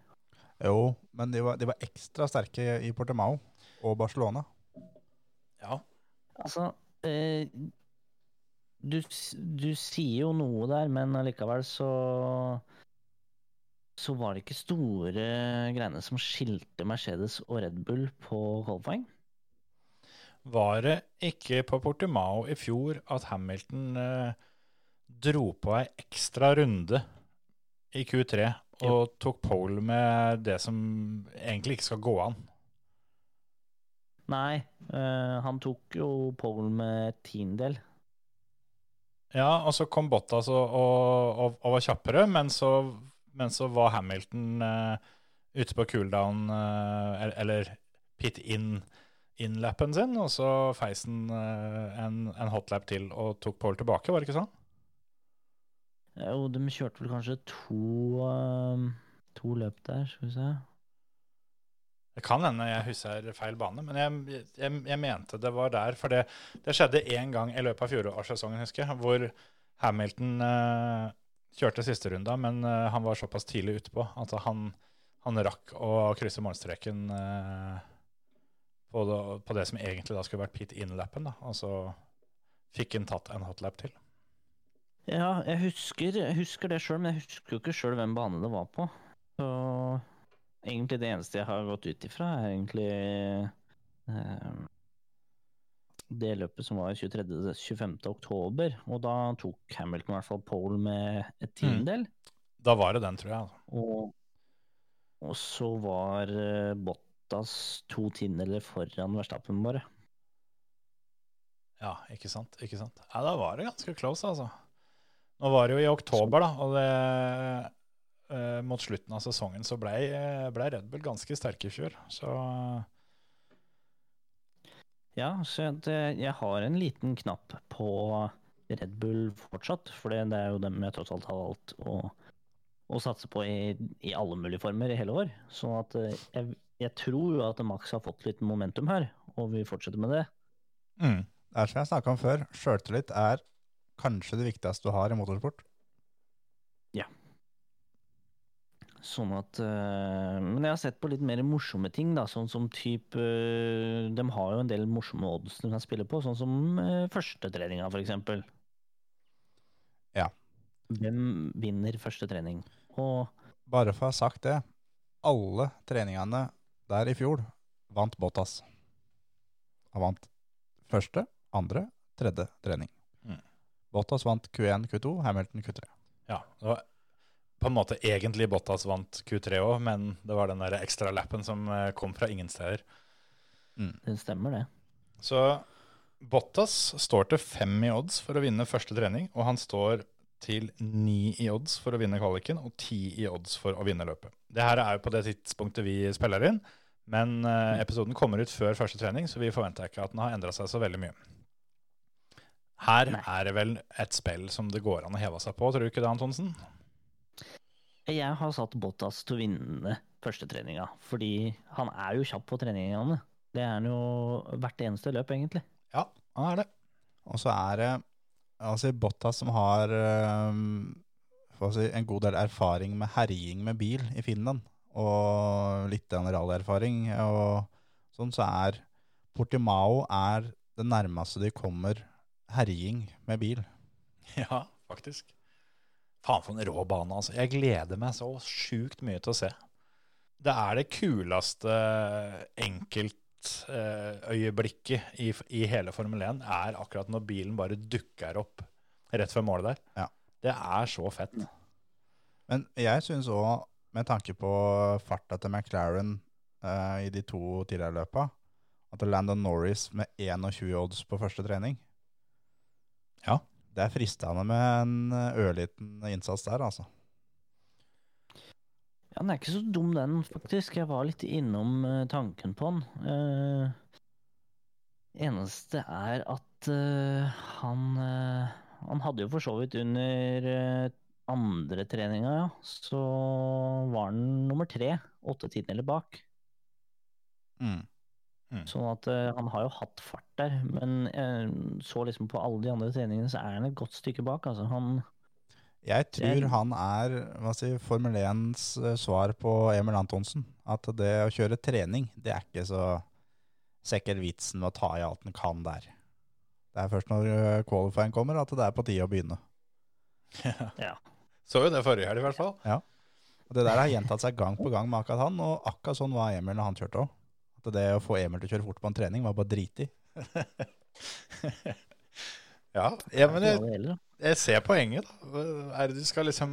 Speaker 3: Jo, men de var, de var ekstra sterke i Portimao og Barcelona.
Speaker 1: Ja.
Speaker 4: Altså eh, du, du sier jo noe der, men allikevel så Så var det ikke store greiene som skilte Mercedes og Red Bull på qualifying.
Speaker 1: Var det ikke på Portimao i fjor at Hamilton eh, dro på ei ekstra runde i Q3 og tok pole med det som egentlig ikke skal gå an?
Speaker 4: Nei, eh, han tok jo pole med tiendedel.
Speaker 1: Ja, og så kom Bottas og, og, og, og var kjappere, men så, men så var Hamilton eh, ute på cooldown, eh, eller pit in, in-lappen sin, og så feis han eh, en, en hotlap til og tok pole tilbake, var det ikke sånn?
Speaker 4: Jo, de kjørte vel kanskje to, eh, to løp der, skal vi se.
Speaker 1: Det kan hende jeg husker feil bane, men jeg, jeg, jeg mente det var der. For det, det skjedde én gang i løpet av fjorårssesongen, husker jeg, hvor Hamilton eh, kjørte siste runda, men eh, han var såpass tidlig utpå at han, han rakk å krysse målstreken eh, på, det, på det som egentlig da skulle vært pit in-lappen. da, Og fikk han tatt en hotlap til.
Speaker 4: Ja, jeg husker, jeg husker det sjøl, men jeg husker jo ikke sjøl hvem bane det var på. Så egentlig det eneste jeg har gått ut ifra, er egentlig eh, det løpet som var 23.-25. oktober. Og da tok Hamilton i hvert fall pole med et tiendedel.
Speaker 1: Da var det den, tror jeg. altså.
Speaker 4: Og, og så var eh, Bottas to tiendedeler foran Verstappen, bare.
Speaker 1: Ja, ikke sant. ikke sant. Ja, Da var det ganske close, altså. Nå var det jo i oktober, da, og det, eh, mot slutten av sesongen så ble, eh, ble Red Bull ganske sterke i fjor. Så
Speaker 4: Ja, så det, jeg har en liten knapp på Red Bull fortsatt, for det er jo dem jeg tross alt har valgt å, å satse på i, i alle mulige former i hele år. Så at eh, jeg, jeg tror jo at Max har fått litt momentum her, og vi fortsetter med det.
Speaker 1: mm.
Speaker 3: Det er som jeg snakka om før, sjøltillit er kanskje det viktigste du har i motorsport. Ja.
Speaker 4: Sånn at øh, Men jeg har sett på litt mer morsomme ting, da. Sånn som type øh, De har jo en del morsomme odds de kan spille på, sånn som første førstetreninga, for eksempel.
Speaker 3: Ja.
Speaker 4: Hvem vinner første trening? Og
Speaker 3: Bare for å ha sagt det, alle treningene der i fjor vant Bottas. Han vant første, andre, tredje trening.
Speaker 1: Mm.
Speaker 3: Bottas vant Q1, Q2, Hamilton Q3.
Speaker 1: Ja, det var på en måte egentlig Bottas vant Q3 òg, men det var den der ekstra lappen som eh, kom fra ingen steder.
Speaker 4: det stemmer, det.
Speaker 1: Så Bottas står til fem i odds for å vinne første trening, og han står til ni i odds for å vinne kvaliken og ti i odds for å vinne løpet. Det her er jo på det tidspunktet vi spiller inn, men eh, episoden kommer ut før første trening, så vi forventer ikke at den har endra seg så veldig mye. Her
Speaker 4: Nei.
Speaker 1: er det vel et spill som det går an å heve seg på, tror du ikke det, Antonsen?
Speaker 4: Jeg har satt Bottas til å vinne førstetreninga, fordi han er jo kjapp på treningene. Det er han jo hvert eneste løp, egentlig.
Speaker 1: Ja, han er det.
Speaker 3: Og så er det altså Bottas som har jeg si, en god del erfaring med herjing med bil i Finland, og litt rallyerfaring, og sånn, så er Portimao er det nærmeste de kommer herjing med bil.
Speaker 1: Ja, faktisk. Faen for en rå bane, altså. Jeg gleder meg så sjukt mye til å se. Det er det kuleste enkeltøyeblikket i, i hele Formel 1, er akkurat når bilen bare dukker opp rett før målet der.
Speaker 3: Ja.
Speaker 1: Det er så fett.
Speaker 3: Men jeg syns òg, med tanke på farta til McLaren eh, i de to tidligere løpa, at at Landon Norris med 21 odds på første trening
Speaker 1: Ja.
Speaker 3: Det er fristende med en eh, ørliten innsats der, altså.
Speaker 4: Ja, den er ikke så dum, den, faktisk. Jeg var litt innom eh, tanken på den. Uh, eneste er at uh, han uh, Han hadde jo for så vidt under andre treninga, ja, så var han nummer tre. Åtte tiendedeler bak.
Speaker 3: Mm.
Speaker 4: Sånn at han har jo hatt fart der, men så liksom på alle de andre treningene, så er han et godt stykke bak. Altså, han
Speaker 3: Jeg tror
Speaker 4: Det-
Speaker 3: han er hva si, Formel 1s eh, svar på Emil Antonsen. At det å kjøre trening, det er ikke så sikkert vitsen med å ta i alt en kan der. Det er først når eh, qualifying kommer at det er på tide å begynne.
Speaker 4: Ja.
Speaker 1: Så jo det forrige helg, i hvert fall. Ja.
Speaker 3: Og Det der har gjentatt seg gang på gang med akkurat han, og akkurat sånn var Emil når han kjørte òg. At det å få Emil til å kjøre fort på en trening var bare dritig.
Speaker 1: Ja, ja men
Speaker 4: det
Speaker 1: jeg, jeg ser poenget, da. Er det du skal liksom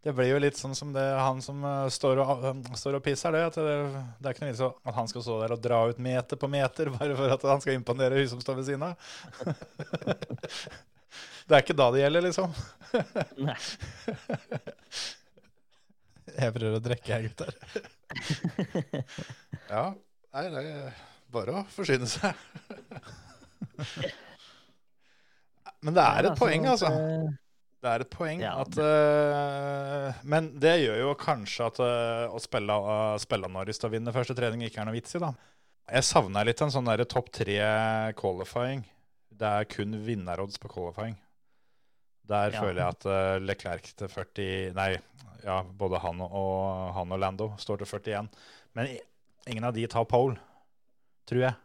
Speaker 1: Det blir jo litt sånn som det han som eh, står og, eh, står og pisser, det. At det, det er ikke noe vits at han skal stå der og dra ut meter på meter bare for at han skal imponere hun som står ved siden av. det er ikke da det gjelder, liksom.
Speaker 4: Nei.
Speaker 3: Jeg prøver å drikke, jeg, gutter.
Speaker 1: Ja, nei, det er bare å forsyne seg. Men det er et poeng, altså. Det er et poeng
Speaker 4: Ja,
Speaker 1: at uh, Men det gjør jo kanskje at uh, å spille, uh, spille Norris til å vinne første trening ikke er noe vits i, da. Jeg savner litt en sånn derre topp tre qualifying. Det er kun vinnerodds på qualifying. Der
Speaker 4: Ja.
Speaker 1: føler jeg at uh, Leclerc til 40 Nei, ja, både han og, han og Lando står til 41. Men ingen av de tar pole, tror jeg.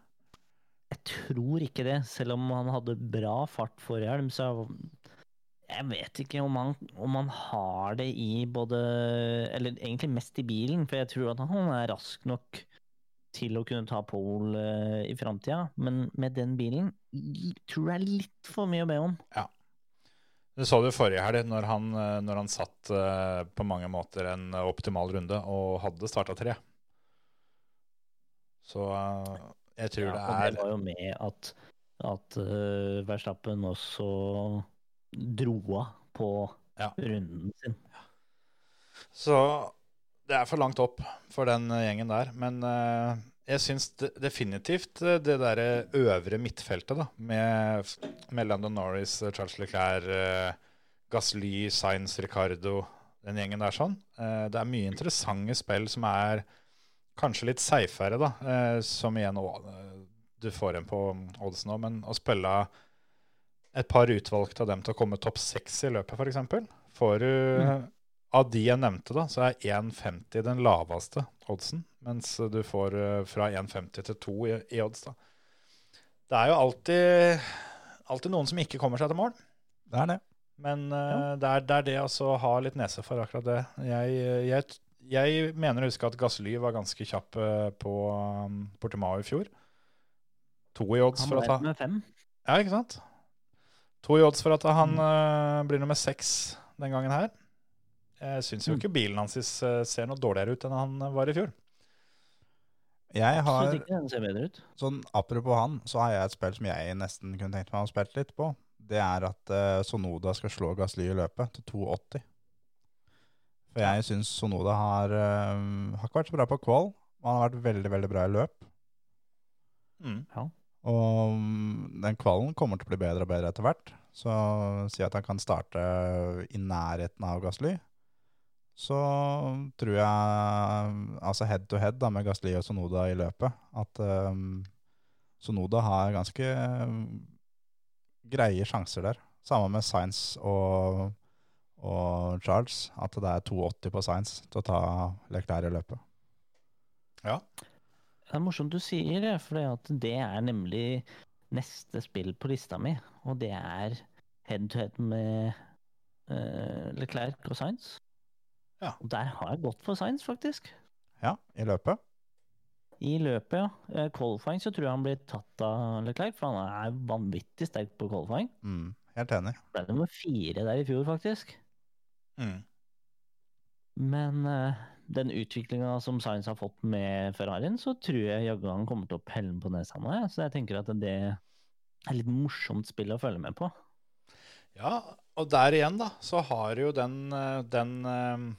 Speaker 4: Jeg tror ikke det, selv om han hadde bra fart for hjelm, Så jeg vet ikke om han, om han har det i både Eller egentlig mest i bilen, for jeg tror at han er rask nok til å kunne ta pole eh, i framtida. Men med den bilen tror jeg er litt for mye å be om.
Speaker 1: Du så det forrige helg, når han, eh, når han satt eh, på mange måter en optimal runde og hadde starta tre. Så jeg tror
Speaker 4: Ja,
Speaker 1: det
Speaker 4: og
Speaker 1: er
Speaker 4: det var jo med at, at uh, Verstappen også dro av på
Speaker 1: Ja.
Speaker 4: runden sin.
Speaker 1: Så det er for langt opp for den eh, gjengen der. Men uh, jeg syns definitivt det derre øvre midtfeltet, da, med, med Landon Norris, Charles Leclerc, uh, Gasly, Sainz, Ricardo, den gjengen der sånn. uh, det er mye interessante spill som er kanskje litt safere, da. eh, som igjen eh, du får en på oddsen òg, men å spille et par utvalgte av dem til å komme topp seks i løpet, f.eks. Får du Av de jeg nevnte, da, så er 1,50 den laveste oddsen. Mens du får eh, fra 1,50 til 2 i, i odds, da. Det er jo alltid, alltid noen som ikke kommer seg til mål.
Speaker 3: Det er det.
Speaker 1: Men ja. det, er, det er det å ha litt nese for akkurat det. Jeg, jeg, jeg mener å huske at Gassly var ganske kjapp eh, på um, Portimao i fjor. To i odds for at
Speaker 4: han med fem.
Speaker 1: Ja, ikke sant? To i odds for at han mm. blir nummer seks den gangen her. Jeg syns jo
Speaker 4: Mm.
Speaker 1: ikke bilen hans eh, ser noe dårligere ut enn han var i fjor.
Speaker 3: Jeg har, sånn apropos han, så har jeg et spill som jeg nesten kunne tenkt meg å spille litt på. Det er at uh, Sonoda skal slå Gasly i løpet til 2,80. For jeg syns Sonoda har, eh, har ikke vært så bra på kval. men Han har vært veldig, veldig bra i løp.
Speaker 1: Mm.
Speaker 3: Og mm, den kvalen kommer til å bli bedre og bedre etter hvert. Så si at han kan starte i nærheten av Gasly. Så tror jeg, altså head to head da, med Gasly og Sonoda i løpet, at um, Sonoda har ganske um, greie sjanser der. Samme med Science og, og Charles, at det er 2,80 på Science til å ta Leclerc i løpet.
Speaker 1: Ja.
Speaker 4: Det er morsomt du sier det, for det er nemlig neste spill på lista mi. Og det er head to head med uh, Leclerc og Sainz.
Speaker 1: Ja.
Speaker 4: Og der har jeg gått for Sainz, faktisk.
Speaker 3: Ja, i løpet.
Speaker 4: I løpet, ja. Eh, Qualifying så tror jeg han blir tatt av Leclerc, for han er vanvittig sterk på qualifying.
Speaker 3: Mm, helt enig.
Speaker 4: Ble nummer fire der i fjor, faktisk.
Speaker 1: Mm.
Speaker 4: Men uh, den utviklinga som Science har fått med Ferrarien, så tror jeg jaggu han kommer til å pelle den på nesa nå. Ja. Så jeg tenker at det er litt morsomt spill å følge med på.
Speaker 1: Ja, og der igjen da, så har jo den, eh, den uh,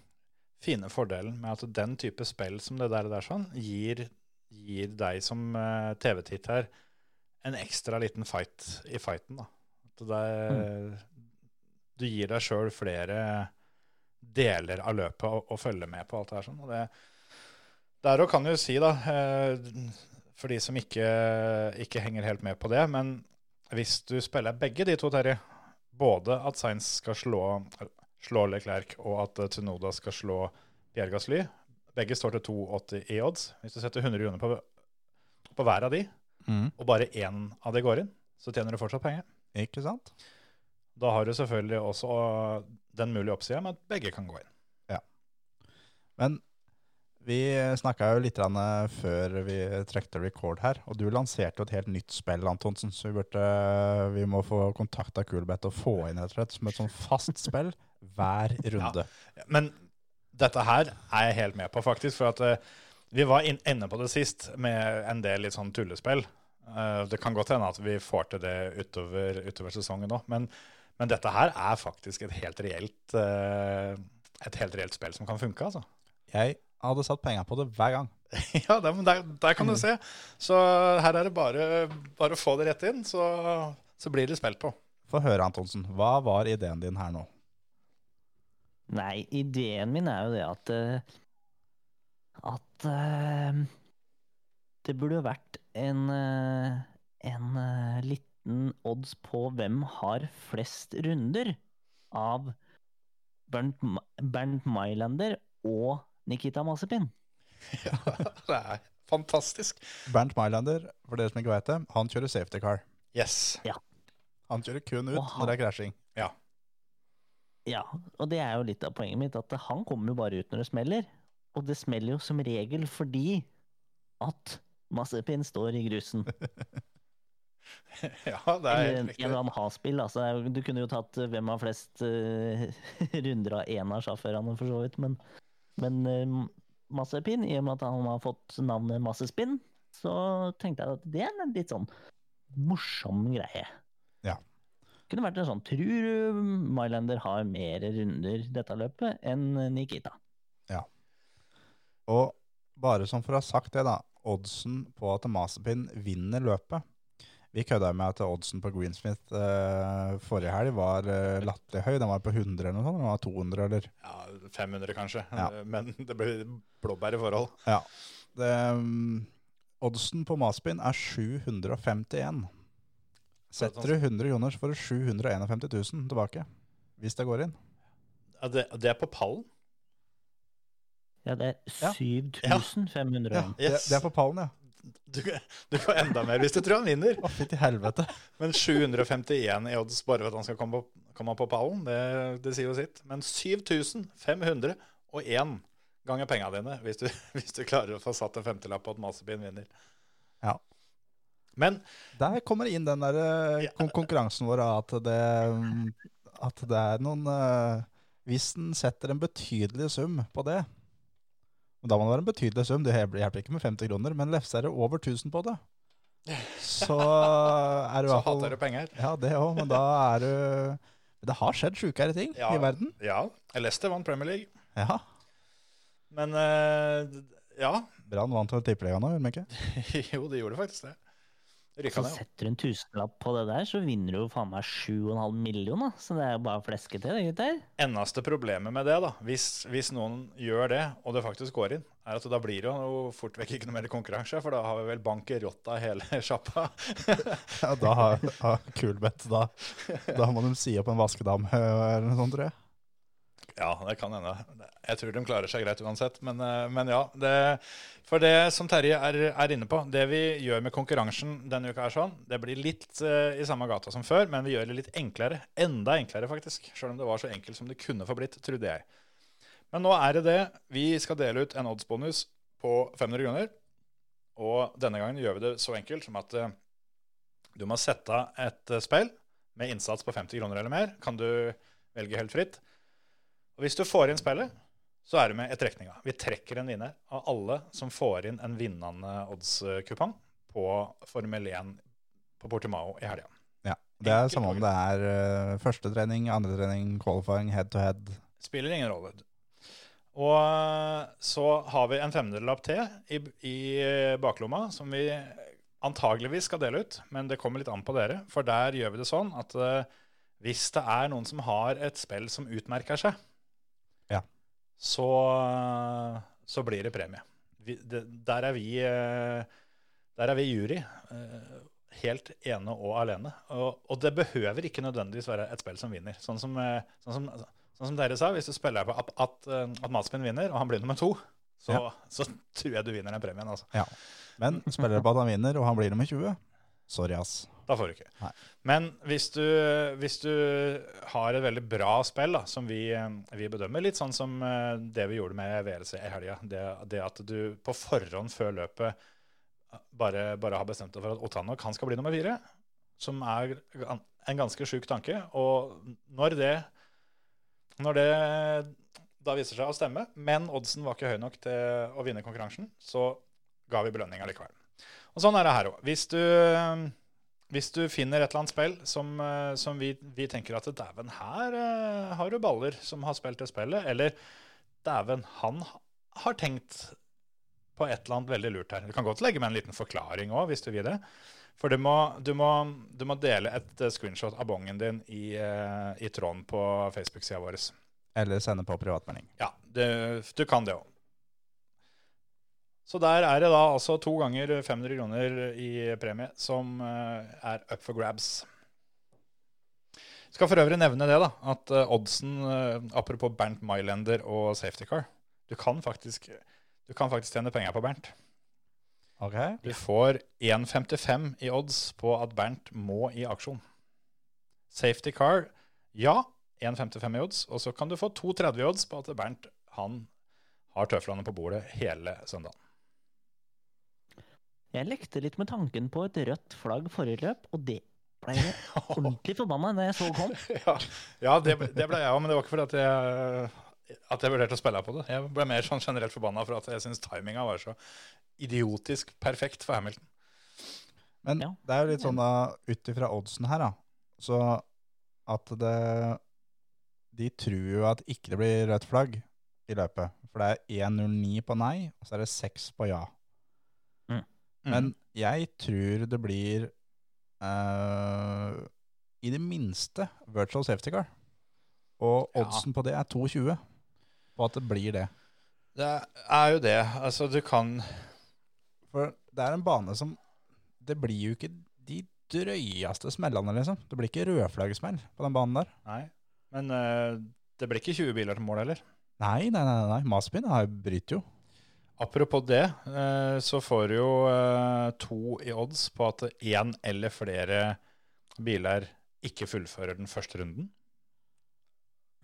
Speaker 1: fine fordelen med at den type spill som det der, der sånn, gir, gir deg som uh, TV-titter en ekstra liten fight i fighten. da. At det, Du gir deg sjøl flere deler av løpet og, og følge med på alt det her. sånn. Og det, der òg kan du si, da, eh, for de som ikke, ikke henger helt med på det, men hvis du spiller begge de to, Terje, både at Sainz skal slå, slå Leclerc og at Tunoda Tsunoda skal slå Pierre Gasly, begge står til 2,80 i odds. Hvis du setter 100 kroner på, på hver av de,
Speaker 3: Mm.
Speaker 1: og bare én av de går inn, så tjener du fortsatt penger.
Speaker 3: Ikke sant?
Speaker 1: Da har du selvfølgelig også den mulige oppsida med at begge kan gå inn. Ja.
Speaker 3: Men vi snakka jo litt eh, før vi trekte record her, og du lanserte jo et helt nytt spill, Antonsen, så vi, burde, vi må få kontakta Coolbet og få inn rett og slett som et sånn fast spill hver runde.
Speaker 1: Men dette her er jeg helt med på, faktisk. For at vi var inn, inne på det sist med en del litt sånn tullespill. Det kan godt hende at vi får til det utover, utover sesongen òg. Men, men dette her er faktisk et helt reelt, eh, et helt reelt spill som kan funke, altså.
Speaker 3: Jeg hadde satt penger på det hver gang.
Speaker 1: Ja, det, men der, der kan du se. Så her er det bare, bare å få det rett inn, så, så blir det spilt på.
Speaker 3: Få høre, Antonsen. Hva var ideen din her nå?
Speaker 4: Nei, ideen min er jo det at eh, At uh, det burde vært en en eh, liten odds på hvem har flest runder av Bernt, Bernt Mailander og Nikita Masipin.
Speaker 1: Ja, det er fantastisk.
Speaker 3: Bernt Mailander, for dere som ikke vet det, han kjører safety car.
Speaker 1: Yes.
Speaker 3: Han kjører kun ut
Speaker 4: han-
Speaker 3: når det er krasjing.
Speaker 4: Ja, og det er jo litt av poenget mitt, at han kommer jo bare ut når det smeller. Og det smeller jo som regel fordi at Masipin står i grusen.
Speaker 1: Ja, det er helt
Speaker 4: en eller annen ha-spill. Altså, det du kunne jo tatt eh, hvem har flest uh, runder av en av sjåførene, for så vidt. Men, men uh, Massepin, i og med at han har fått navnet Massespinn, så tenkte jeg at det er en litt sånn morsom greie.
Speaker 3: Ja.
Speaker 4: Kunne vært en sånn Tror du Mylander har mer runder dette løpet enn Nikita? Ja.
Speaker 3: Og bare som for å ha sagt det, da. Oddsen på at Massepin vinner løpet. Vi kødda med at oddsen på Greensmith uh, forrige helg var uh, latterlig høy. Den var på 100 eller noe sånt. Den var 200 eller
Speaker 1: Ja, 500 kanskje,
Speaker 3: Ja.
Speaker 1: men det blir blåbær i forhold.
Speaker 3: Ja. Det, um, oddsen på Maspin er 751. Setter du 100 kroner, så får du 751 000 tilbake. Hvis det går inn.
Speaker 1: Ja, det, det er på pallen?
Speaker 4: Ja, det er
Speaker 3: Ja.
Speaker 4: 7500.
Speaker 3: Ja, det,
Speaker 1: Yes.
Speaker 3: det er på pallen, ja.
Speaker 1: Du, du får enda mer hvis du tror han vinner.
Speaker 3: Å, fytti helvete.
Speaker 1: Men 751 i odds bare for at han skal komme på, komme på pallen, det, det sier jo sitt. Men 7501 ganger penga dine hvis du, hvis du klarer å få satt en femtelapp på at Mazepin vinner.
Speaker 3: Ja.
Speaker 1: Men
Speaker 3: Der kommer inn den der eh,
Speaker 1: Ja.
Speaker 3: konkurransen vår at det, at det er noen eh, Hvis en setter en betydelig sum på det og Da må det være en betydelig sum. Det hjelper ikke med 50 kroner, men lefser det over 1000 på det, så er du
Speaker 1: så hater du penger.
Speaker 3: Ja, det òg, men da er du Det har skjedd sjukere ting
Speaker 1: Ja.
Speaker 3: i verden.
Speaker 1: Ja, Leicester vant Premier League.
Speaker 3: Ja.
Speaker 1: Men uh, ja.
Speaker 3: Brann vant vel tippeligaen nå, gjorde de ikke?
Speaker 1: Jo, de gjorde faktisk det.
Speaker 4: Så
Speaker 1: Rykka ned.
Speaker 4: setter du en tusenlapp på det der, så vinner du jo faen meg 7,5 millioner. Så det er jo bare å fleske til, det, gutter.
Speaker 1: Eneste problemet med det, da, hvis, hvis noen gjør det, og det faktisk går inn, er at da blir det jo fort vekk ikke noe mer konkurranse, for da har vi vel bankerotta hele sjappa.
Speaker 3: Ja, da har, har Kulbeth da, da må de si opp en vaskedam eller noe sånt, tror jeg.
Speaker 1: Ja, det kan hende. Jeg tror de klarer seg greit uansett. Men, eh, men ja. Det, for det som Terje er, er inne på, det vi gjør med konkurransen denne uka, er sånn, det blir litt uh, i samme gata som før, men vi gjør det litt enklere. Enda enklere, faktisk. Selv om det var så enkelt som det kunne få blitt, trodde jeg. Men nå er det det. Vi skal dele ut en oddsbonus på 500 kroner. Og denne gangen gjør vi det så enkelt som at uh, du må sette et uh, speil med innsats på 50 kroner eller mer. Kan du velge helt fritt. Og hvis du får inn spillet, så er det med i trekninga. Vi trekker en vinner av alle som får inn en vinnende oddskupong på Formel 1 på Portimao i helga.
Speaker 3: Ja. Det er samme om det er uh, første trening, andre trening, qualifying, head to head.
Speaker 1: Spiller ingen rolle. Og eh, så har vi en femdelapp til i, i baklomma som vi antageligvis skal dele ut, men det kommer litt an på dere. For der gjør vi det sånn at eh, hvis det er noen som har et spill som utmerker seg. Så, så blir det premie. Vi, det, der er vi eh, der er vi jury. eh, Helt ene og alene. Og, og det behøver ikke nødvendigvis være et spill som vinner. Sånn som, eh, sånn som, sånn som dere sa, hvis du spiller på at, at, at Matspin vinner, og han blir nummer to, så,
Speaker 3: Ja.
Speaker 1: så tror jeg du vinner den premien. Altså.
Speaker 3: Ja. Men spiller du på at han vinner, og han blir nummer 20, sorry, ass.
Speaker 1: Da får du ikke.
Speaker 3: Nei.
Speaker 1: Men hvis du, hvis du har et veldig bra spill, da, som vi, eh, vi bedømmer, litt sånn som eh, det vi gjorde med VLC i helga, det, det at du på forhånd før løpet eh, bare, bare har bestemt deg for at Otanok han skal bli nummer fire, som er en ganske sjuk tanke. Og når det, når det da viser seg å stemme, men oddsen var ikke høy nok til å vinne konkurransen, så ga vi belønninga likevel. Og sånn er det her òg. Hvis du hvis du finner et eller annet spill som, eh, som vi, vi tenker at dæven, her uh, har du baller som har spilt det spillet, eller dæven, han har tenkt på et eller annet veldig lurt her. Du kan godt legge med en liten forklaring òg, hvis du vil det. For du må, du må, du må dele et eh, screenshot av bongen din i, uh, i tråden på Facebook-sida vår.
Speaker 3: Eller sende på privatmelding.
Speaker 1: Ja, du, du kan det òg. Så der er det da altså to ganger 500 kroner i premie som eh, er up for grabs. Skal for øvrig nevne det, da, at eh, oddsen, eh, apropos Bernt Mylender og safety car Du kan faktisk, du kan faktisk tjene penger på Bernt.
Speaker 3: Okay.
Speaker 1: Du får 1,55 i odds på at Bernt må i aksjon. Safety car, ja, 1,55 i odds. Og så kan du få 2,30 i odds på at Bernt han har tøflene på bordet hele søndagen.
Speaker 4: Jeg lekte litt med tanken på et rødt flagg forrige løp, og det ble jeg ordentlig forbanna da jeg så kom.
Speaker 1: ja, ja det, det ble jeg òg, men det var ikke fordi at jeg, at jeg vurderte å spille på det. Jeg ble mer sånn generelt forbanna for at jeg syns timinga var så idiotisk perfekt for Hamilton.
Speaker 3: Men
Speaker 4: Ja.
Speaker 3: det er jo litt sånn da, ut ifra oddsen her, da, så at det De tror jo at ikke det blir rødt flagg i løpet. For det er 1.09 på nei, og så er det 6 på ja.
Speaker 1: Mm.
Speaker 3: Men jeg tror det blir uh, i det minste virtual safety car. Og
Speaker 1: Ja.
Speaker 3: oddsen på det er 2,20 på at det blir det.
Speaker 1: Det er jo det. Altså, du kan
Speaker 3: For det er en bane som Det blir jo ikke de drøyeste smellene, liksom. Det blir ikke rødflaggsmell på den banen der.
Speaker 1: Nei. Men uh, det blir ikke 20 biler til mål heller.
Speaker 3: Nei, nei, nei. nei. Maspin har- bryter jo.
Speaker 1: Apropos det, eh, så får du jo eh, to i odds på at én eller flere biler ikke fullfører den første runden.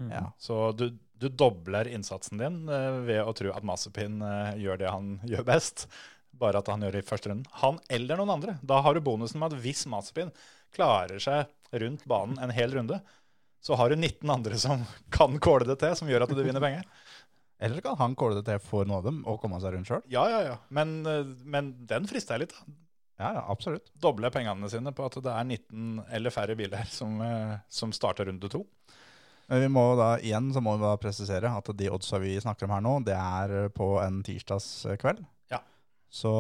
Speaker 4: Mm.
Speaker 3: Ja.
Speaker 1: Så du, du dobler innsatsen din eh, ved å tro at Mazepin eh, gjør det han gjør best. Bare at han gjør det i første runden. Han eller noen andre. Da har du bonusen med at hvis Mazepin klarer seg rundt banen en hel runde, så har du 19 andre som kan kåle det til, som gjør at du vinner penger.
Speaker 3: Eller så kan han kåle det til for noen av dem og komme seg rundt sjøl.
Speaker 1: Ja, ja, ja. Men, eh, men den frister jeg litt. da.
Speaker 3: Ja, ja, absolutt.
Speaker 1: Doble pengene sine på at det er 19 eller færre biler som, eh, som starter runde to.
Speaker 3: Men vi må da igjen så må vi da presisere at de oddsa vi snakker om her nå, det er på en tirsdagskveld.
Speaker 1: Ja.
Speaker 3: Så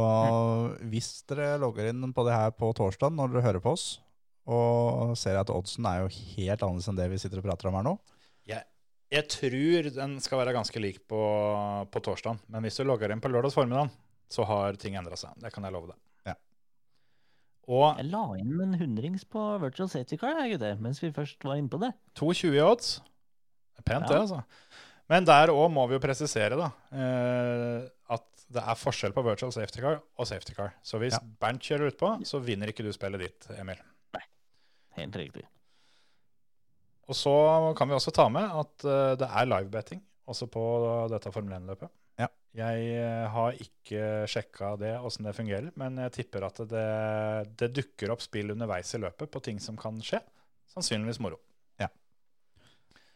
Speaker 3: hvis dere logger inn på det her på torsdag når dere hører på oss, og ser at oddsen er jo helt annerledes enn det vi sitter og prater om her nå,
Speaker 1: Jeg, jeg tror den skal være ganske lik på, på torsdag. Men hvis du logger inn på lørdags formiddag, så har ting endra seg. Det kan jeg love deg.
Speaker 3: Ja.
Speaker 1: Og
Speaker 4: Jeg la inn en hundrings på virtual safety car, jeg, gutter, mens vi først var inne på det.
Speaker 1: 2,20 i odds. Er pent, det,
Speaker 4: Ja.
Speaker 1: altså. Men der òg må vi jo presisere da, eh, at det er forskjell på virtual safety car og safety car. Så hvis
Speaker 3: Ja.
Speaker 1: Bernt kjører utpå, så vinner ikke du spillet ditt, Emil.
Speaker 4: Nei, Helt riktig.
Speaker 1: Og så kan vi også ta med at uh, det er livebetting også på dette Formel 1-løpet.
Speaker 3: Ja.
Speaker 1: Jeg eh, har ikke sjekka det, åssen det fungerer, men jeg tipper at det, det dukker opp spill underveis i løpet på ting som kan skje. Sannsynligvis moro.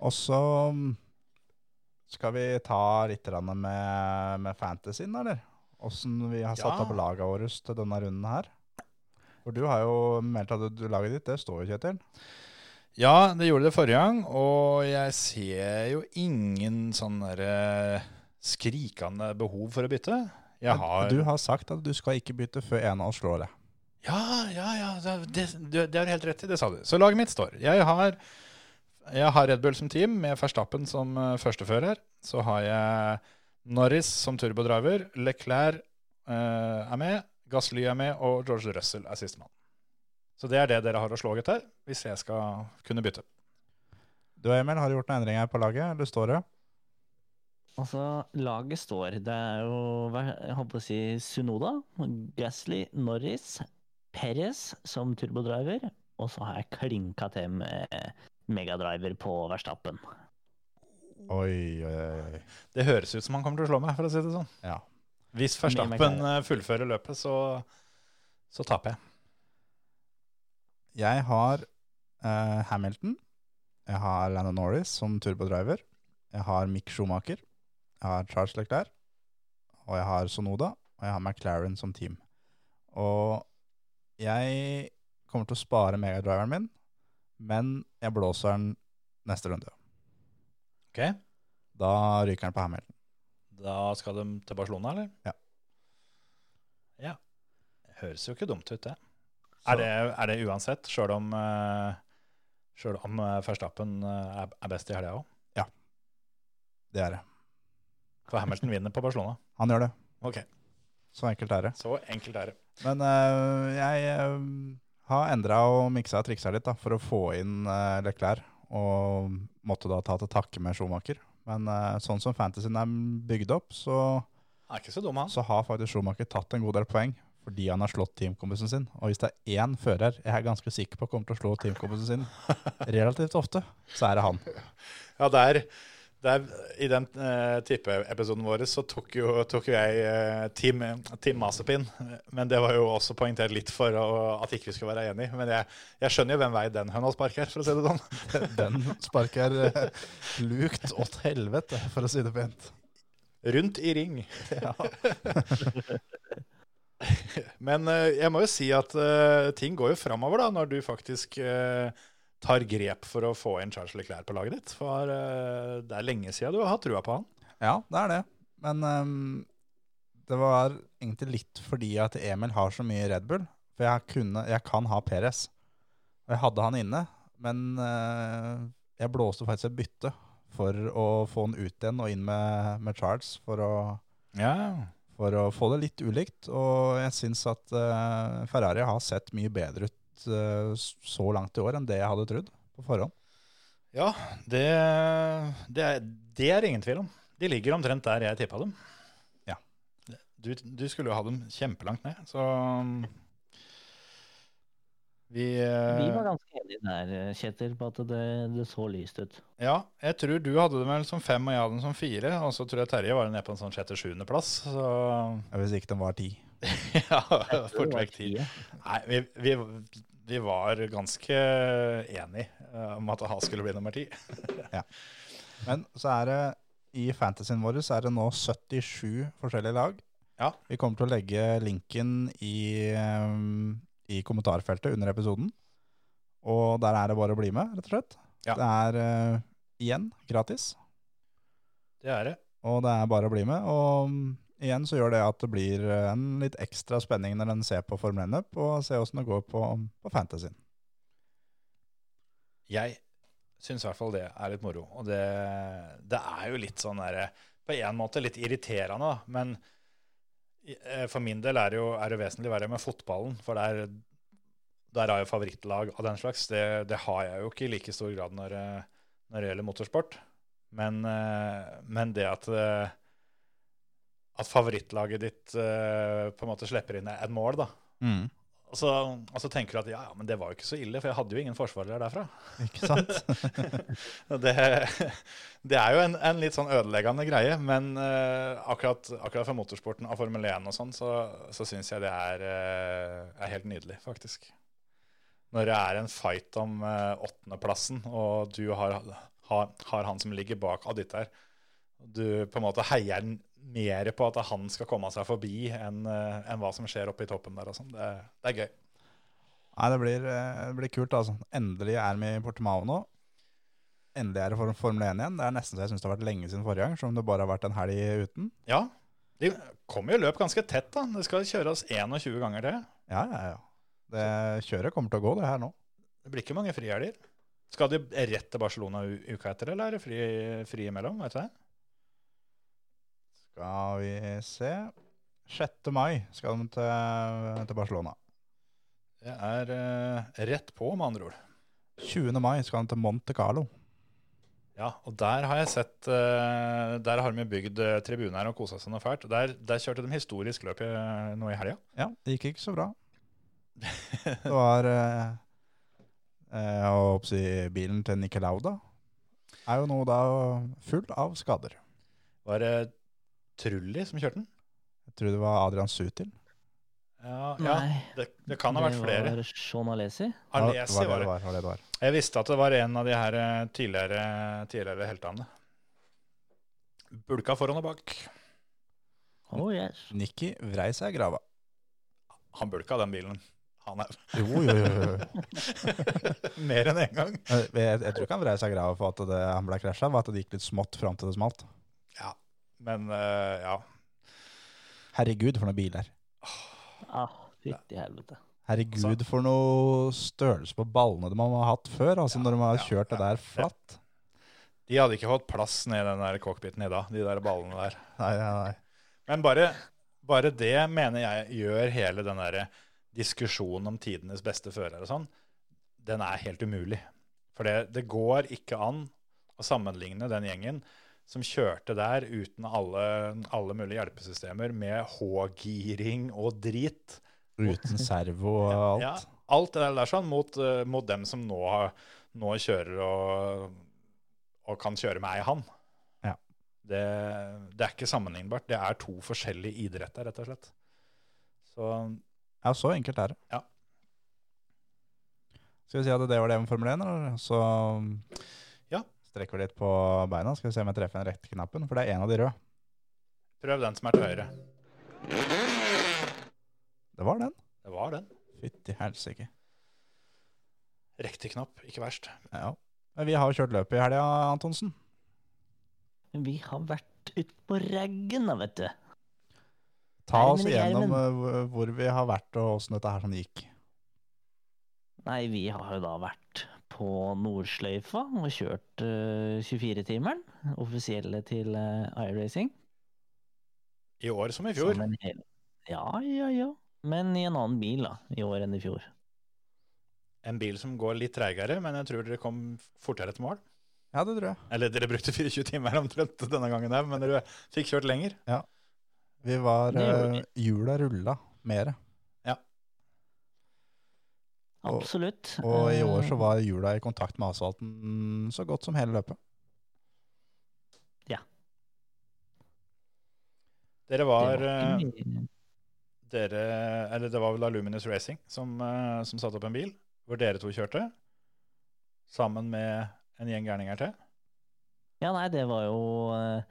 Speaker 3: Og så mm, Skal vi ta litt med, med fantasyen, eller? Åssen vi har satt
Speaker 1: Ja.
Speaker 3: opp laga våre til denne runden her. For du har jo meldt at du, laget ditt, det står jo, Kjetil.
Speaker 1: Ja, det gjorde det forrige gang, og jeg ser jo ingen sånn derre skrikende behov for å bytte. Jeg har
Speaker 3: Du har sagt at du skal ikke bytte før en av oss slår deg.
Speaker 1: Ja, ja, ja. Det, det, det har du helt rett i. Det sa du. Så laget mitt står. Jeg har, jeg har Red Bull som team, med Verstappen som uh, førstefører. Så har jeg Norris som turbodriver. Leclerc eh, er med. Gasly er med, og George Russell er sistemann. Så det er det dere har å slå etter, hvis jeg skal kunne bytte.
Speaker 3: Du Emil, har du gjort noen endringer på laget, eller står det?
Speaker 4: Altså, laget står. Det er jo hva- jeg holdt på å si Sunoda, Gasly, Norris, Perez som turbodriver, og så har jeg klinka til med megadriver på Verstappen.
Speaker 3: Oi, oi, oi.
Speaker 1: Det høres ut som han kommer til å slå meg, for å si det sånn.
Speaker 3: Ja.
Speaker 1: Hvis Verstappen eh, fullfører løpet, så, så taper jeg.
Speaker 3: Jeg har uh, Hamilton. Jeg har Landon Norris som turbodriver. Jeg har Mick Schumacher. Jeg har Charles Leclerc. Og jeg har Sonoda. Og jeg har McLaren som team. Og jeg kommer til å spare megadriveren min, men jeg blåser den neste runde.
Speaker 1: Ok?
Speaker 3: Da ryker den på Hamilton.
Speaker 1: Da skal de til Barcelona, eller?
Speaker 3: Ja.
Speaker 1: Ja. Høres jo ikke dumt ut, det. Er det, er det uansett, sjøl om, selv om eh, Verstappen eh, er, er best i helga òg?
Speaker 3: Det er det.
Speaker 1: For Hamilton vinner på Barcelona.
Speaker 3: Han gjør det.
Speaker 1: Ok,
Speaker 3: Så enkelt er det.
Speaker 1: Så enkelt er det.
Speaker 3: Men uh, jeg uh, har endra og miksa og triksa litt da, for å få inn uh, Leclerc, og måtte da ta til takke med Schumacher. Men uh, sånn som fantasyen er bygd opp, så,
Speaker 1: Er ikke så
Speaker 3: har faktisk Schumacher tatt en god del poeng fordi han har slått teamkompisen sin. Og hvis det er én fører jeg er ganske sikker på kommer til å slå teamkompisen sin relativt ofte, så er det han.
Speaker 1: Ja, der, der I den uh, tippeepisoden vår så tok jo, tok jo jeg uh, Team, team Mazepin. Men det var jo også poengtert litt for å, at ikke vi skulle være enige. Men jeg, jeg skjønner jo hvem vei den høna sparker, for å si det sånn.
Speaker 3: Den sparker uh, lukt åt helvete, for å si det pent.
Speaker 1: Rundt i ring.
Speaker 3: Ja.
Speaker 1: Men eh, jeg må jo si at eh, ting går jo framover da, når du faktisk eh, tar grep for å få inn Charles Leclerc på laget ditt. For det er lenge siden du har hatt trua på han.
Speaker 3: Ja, det er det. Men um, det var egentlig litt fordi at Emil har så mye Red Bull. For jeg, kunne, jeg kan ha Perez. Og jeg hadde han inne, men uh, jeg blåste faktisk et bytte for å få han ut igjen og inn med, med Charles for å,
Speaker 1: Ja.
Speaker 3: For å få det litt ulikt. Og jeg syns at uh, Ferrari har sett mye bedre ut uh, så langt i år enn det jeg hadde trodd på forhånd.
Speaker 1: Ja, det, det, er, det er ingen tvil om. De ligger omtrent der jeg tippa dem.
Speaker 3: Ja.
Speaker 1: Du, du skulle jo ha dem kjempelangt ned, så vi, uh...
Speaker 4: Vi var ganske enige der, Kjetil, på at det, det så lyst ut.
Speaker 1: Ja, jeg tror du hadde det vel som fem, og jeg hadde den som fire. Og så tror jeg Terje var nede på en sånn sjette-sjuendeplass. Så
Speaker 3: Hvis ikke den var ti.
Speaker 1: ja, fort vekk
Speaker 4: ti.
Speaker 1: Nei, vi, vi, vi var ganske enige eh, om at A skulle bli nummer ti. ja.
Speaker 3: Men så er det i fantasyen vår så er det nå 77 forskjellige lag.
Speaker 1: Ja.
Speaker 3: Vi kommer til å legge linken i, um, i kommentarfeltet under episoden. Og der er det bare å bli med, rett og slett.
Speaker 1: Ja.
Speaker 3: Det er uh, igjen gratis,
Speaker 1: Det er det.
Speaker 3: og det er bare å bli med. Og um, igjen så gjør det at det blir uh, en litt ekstra spenning når en ser på Formel 1-up, og ser åssen det går på, på fantasyen.
Speaker 1: Jeg syns i hvert fall det er litt moro. Og det, det er jo litt sånn derre På en måte litt irriterende, da. Men eh, for min del er det jo er det vesentlig verre med fotballen. For der, der er jo favorittlag av den slags. Det, det har jeg jo ikke i like stor grad når, det- når det gjelder motorsport. Men, eh, men det at eh, at favorittlaget ditt eh, på en måte slipper inn et mål, da. Og så, og så tenker du at ja, ja, men det var jo ikke så ille, for jeg hadde jo ingen forsvarere derfra.
Speaker 3: Ikke sant?
Speaker 1: Det, det er jo en, en litt sånn ødeleggende greie, men uh, akkurat, akkurat for motorsporten av Formel 1 og sånn, så, så syns jeg det er, uh, er helt nydelig, faktisk. Når det er en fight om uh, åttendeplassen, og du har, har, har han som ligger bak av ditt der, Du på en måte heier mer på at han skal komme seg forbi enn en hva som skjer oppe i toppen der. Sånn. det, det er gøy.
Speaker 3: Nei, det blir, eh, det blir kult, altså. Endelig er vi i Portimao nå. Endelig er det for Formel 1 igjen. Det er nesten så jeg syns det har vært lenge siden forrige gang, som det bare har vært en helg uten.
Speaker 1: Ja, de kommer jo løp ganske tett, da. Det skal kjøres 21 ganger til.
Speaker 3: Ja, ja, ja. Det kjøret kommer til å gå, det her nå.
Speaker 1: Det blir ikke mange frihelger. Skal de rett til Barcelona uka etter, eller er det fri, fri imellom? Vet du det?
Speaker 3: Skal vi se 6. mai skal de til, til Barcelona.
Speaker 1: Det er eh, rett på, med andre ord.
Speaker 3: 20. mai skal de til Monte Carlo.
Speaker 1: Ja, og der har jeg sett eh, Der har de bygd uh, tribuner og kosa seg noe fælt. Der, der kjørte de historisk løp nå i helga.
Speaker 3: Ja, det gikk ikke så bra. Det var eh, eh, Jeg holdt på bilen til Nicolauda er jo nå da full av skader.
Speaker 1: Var det Trulli som kjørte den?
Speaker 3: Jeg tror det var Adrian Sutil.
Speaker 1: Ja, ja det, det kan ha vært flere.
Speaker 4: Det var Sean Alesi.
Speaker 1: Alesi var det.
Speaker 3: var, var det var.
Speaker 1: Jeg visste at det var en av de her eh, tidligere, tidligere heltene. Bulka foran og bak.
Speaker 4: Oh yes.
Speaker 3: Nikki vrei seg i grava.
Speaker 1: Han bulka den bilen. Han er
Speaker 3: Jo, jo, jo. jo.
Speaker 1: mer enn én en gang.
Speaker 3: Jeg, jeg, jeg tror ikke han vrei seg i grava for at det, han ble krasja, var at det gikk litt smått fram til det smalt.
Speaker 1: Men uh, ja.
Speaker 3: Herregud, for noen biler.
Speaker 4: Ah, Fytti helvete.
Speaker 3: Herregud, for noe størrelse på ballene de har hatt før, altså når de har
Speaker 1: ja,
Speaker 3: kjørt det der flatt.
Speaker 1: De hadde ikke fått plass ned i den der cockpiten i dag, de der ballene der.
Speaker 3: Nei, nei, nei.
Speaker 1: Men bare, bare det mener jeg gjør hele den der diskusjonen om tidenes beste fører og sånn, den er helt umulig. For det, det går ikke an å sammenligne den gjengen som kjørte der uten alle, alle mulige hjelpesystemer, med H-giring og drit.
Speaker 3: Uten servo og alt.
Speaker 1: Ja, alt det der sånn mot, eh, mot dem som nå, nå kjører og, og kan kjøre med ei hand.
Speaker 3: Ja.
Speaker 1: Det, det er ikke sammenlignbart. Det er to forskjellige idretter, rett og slett. Så
Speaker 3: Ja, så enkelt er det.
Speaker 1: Ja.
Speaker 3: Skal vi si at det var det med Formel 1, eller? Så. Strekker litt på beina. Skal vi se om jeg treffer den rette knappen, for det er en av de røde.
Speaker 1: prøv den som er til høyre.
Speaker 3: Det var den.
Speaker 1: Det var den.
Speaker 3: Fytti helsike.
Speaker 1: Riktig knapp, ikke verst.
Speaker 3: Ja. Men vi har jo kjørt løpet i helga, Antonsen.
Speaker 4: Vi har vært ute på raggen, da, vet du.
Speaker 3: Ta
Speaker 4: Nei,
Speaker 3: oss igjennom eh, hvor- hvor vi har vært og åssen dette her sånn gikk.
Speaker 4: Nei, vi har jo da vært på Nordsløyfa og kjørt uh, 24-timeren. Offisielle til uh, iRacing.
Speaker 1: I år som i fjor.
Speaker 4: Som hel... Ja, ja, ja. Men i en annen bil, da. I år enn i fjor.
Speaker 1: En bil som går litt treigere, men jeg tror dere kom fortere til mål.
Speaker 3: Ja, det tror jeg.
Speaker 1: Eller dere brukte 24 timer omtrent denne gangen, men dere fikk kjørt lenger. Ja.
Speaker 3: Vi var eh, Hjula rulla mere. Og-
Speaker 4: Absolutt.
Speaker 3: Og i år
Speaker 4: Eh,
Speaker 3: så var hjula i kontakt med asfalten så godt som hele løpet. Ja.
Speaker 1: Dere
Speaker 4: det
Speaker 1: var,
Speaker 4: var
Speaker 1: eh, dere, eller det var vel Aluminous Racing som, eh, som satte opp en bil, hvor dere to kjørte, sammen med en gjeng gærninger til.
Speaker 4: Ja, nei, det var jo uh,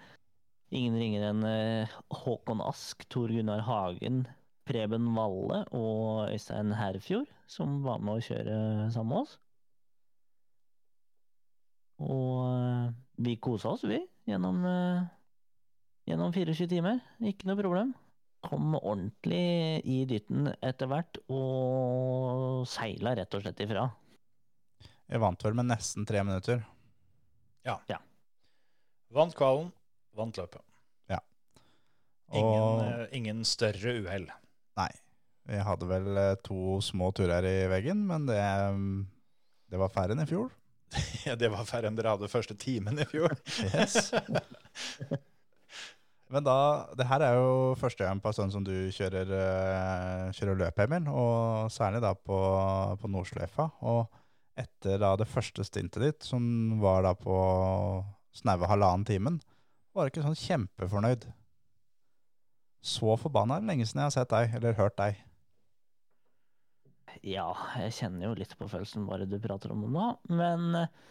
Speaker 4: ingen ringere enn uh, Håkon Ask, Tor Gunnar Hagen, Preben Valle og Øystein Herfjord som var med å kjøre sammen med oss. Og eh, vi kosa oss, vi, gjennom, eh, gjennom 24 timer. Ikke noe problem. Kom ordentlig i dytten etter hvert og seila rett og slett ifra.
Speaker 3: Jeg vant vel med nesten tre minutter.
Speaker 1: Vant kvalen, vant løpet. Ingen,
Speaker 3: Og
Speaker 1: Ingen, ingen større uhell.
Speaker 3: Nei, vi hadde vel eh, to små turer i veggen, men det, mm, det var færre enn i fjor.
Speaker 1: Ja, det var færre enn dere hadde første timen i fjor.
Speaker 3: Yes. Men da, det her er jo første gang på en stund som du kjører, eh, kjører løp, Emil, og særlig da på, på Nordsløyfa. Og etter da det første stintet ditt, som var da på snaue halvannen timen, var du ikke sånn kjempefornøyd. Så forbanna lenge siden jeg har sett deg, eller hørt deg.
Speaker 4: Ja, jeg kjenner jo litt på følelsen bare du prater om det nå, men eh,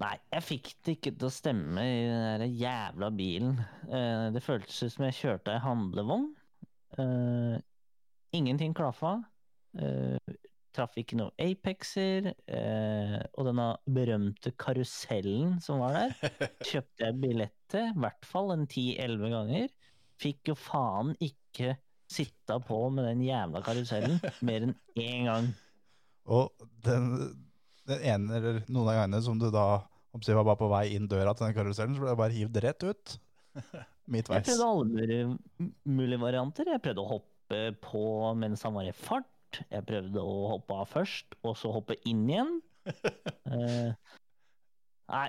Speaker 4: Nei, jeg fikk det ikke til å stemme i den der jævla bilen. Eh, det føltes som jeg kjørte ei handlevogn. Eh, ingenting klaffa. Traff ikke noe Apexer. Og denne berømte karusellen som var der, kjøpte jeg billett til, i hvert fall en 10-11 ganger. Fikk jo faen ikke sitta på med den jævla karusellen mer enn én gang.
Speaker 3: Og den, den ene eller noen av gangene som du da om jeg var bare på vei inn døra til den karusellen, så ble jeg bare hivd rett ut.
Speaker 4: Jeg prøvde alle mulige, mulige varianter. Jeg prøvde å hoppe på mens han var i fart. Jeg prøvde å hoppe av først, og så hoppe inn igjen. Eh, nei,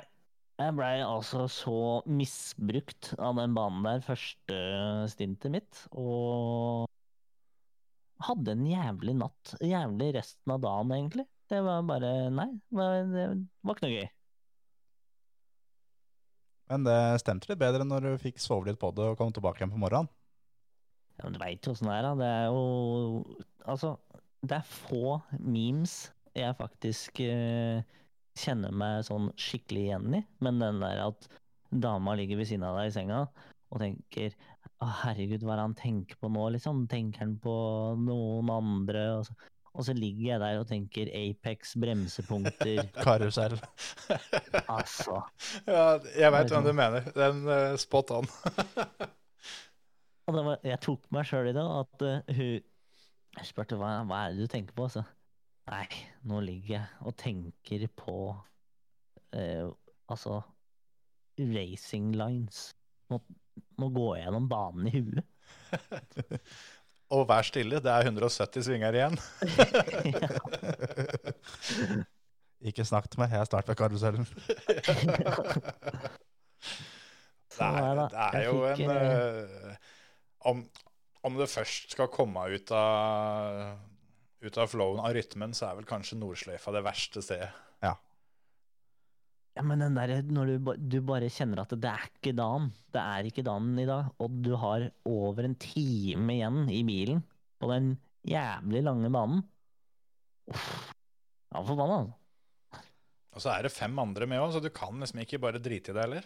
Speaker 4: jeg blei altså så misbrukt av den banen der første stintet mitt, og hadde en jævlig natt. Jævlig resten av dagen, egentlig. Det var bare Nei, det var, ikke noe gøy.
Speaker 3: Men det stemte litt bedre når du fikk sove litt på det og kom tilbake igjen på morgenen.
Speaker 4: Ja, men du veit jo åssen det er, da. Det er jo Altså, det er få memes jeg faktisk eh, kjenner meg sånn skikkelig igjen i. Men den der at dama ligger ved siden av deg i senga og tenker å, herregud, hva er det han tenker på nå, liksom? Tenker han på noen andre? Og så, og så ligger jeg der og tenker Apex, bremsepunkter.
Speaker 3: Karusell.
Speaker 4: altså.
Speaker 1: Ja, jeg veit hvem du mener. Den uh, spot on.
Speaker 4: Og var, jeg tok meg sjøl i det, at uh, hun Jeg spurte hva, hva er det du tenker på, så Nei, nå ligger jeg og tenker på eh, Altså racing lines. Nå, nå går jeg gjennom banen i huet.
Speaker 1: Og vær stille, det er 170 svinger igjen.
Speaker 3: Ikke snakk til meg, jeg starter ved karusellen.
Speaker 1: Det er,
Speaker 4: Nei
Speaker 1: det er jo en eh, om, om det først skal komme ut av, ut av flowen av rytmen, så er vel kanskje Nordsløyfa det verste stedet.
Speaker 4: Ja, men den der, når du, du bare kjenner at det er ikke dagen, det er ikke dagen i dag, og du har over en time igjen i bilen på den jævlig lange banen Uff. Ja, forbanna, altså.
Speaker 1: Og så er det fem andre med òg, så du kan liksom ikke bare drite i det heller.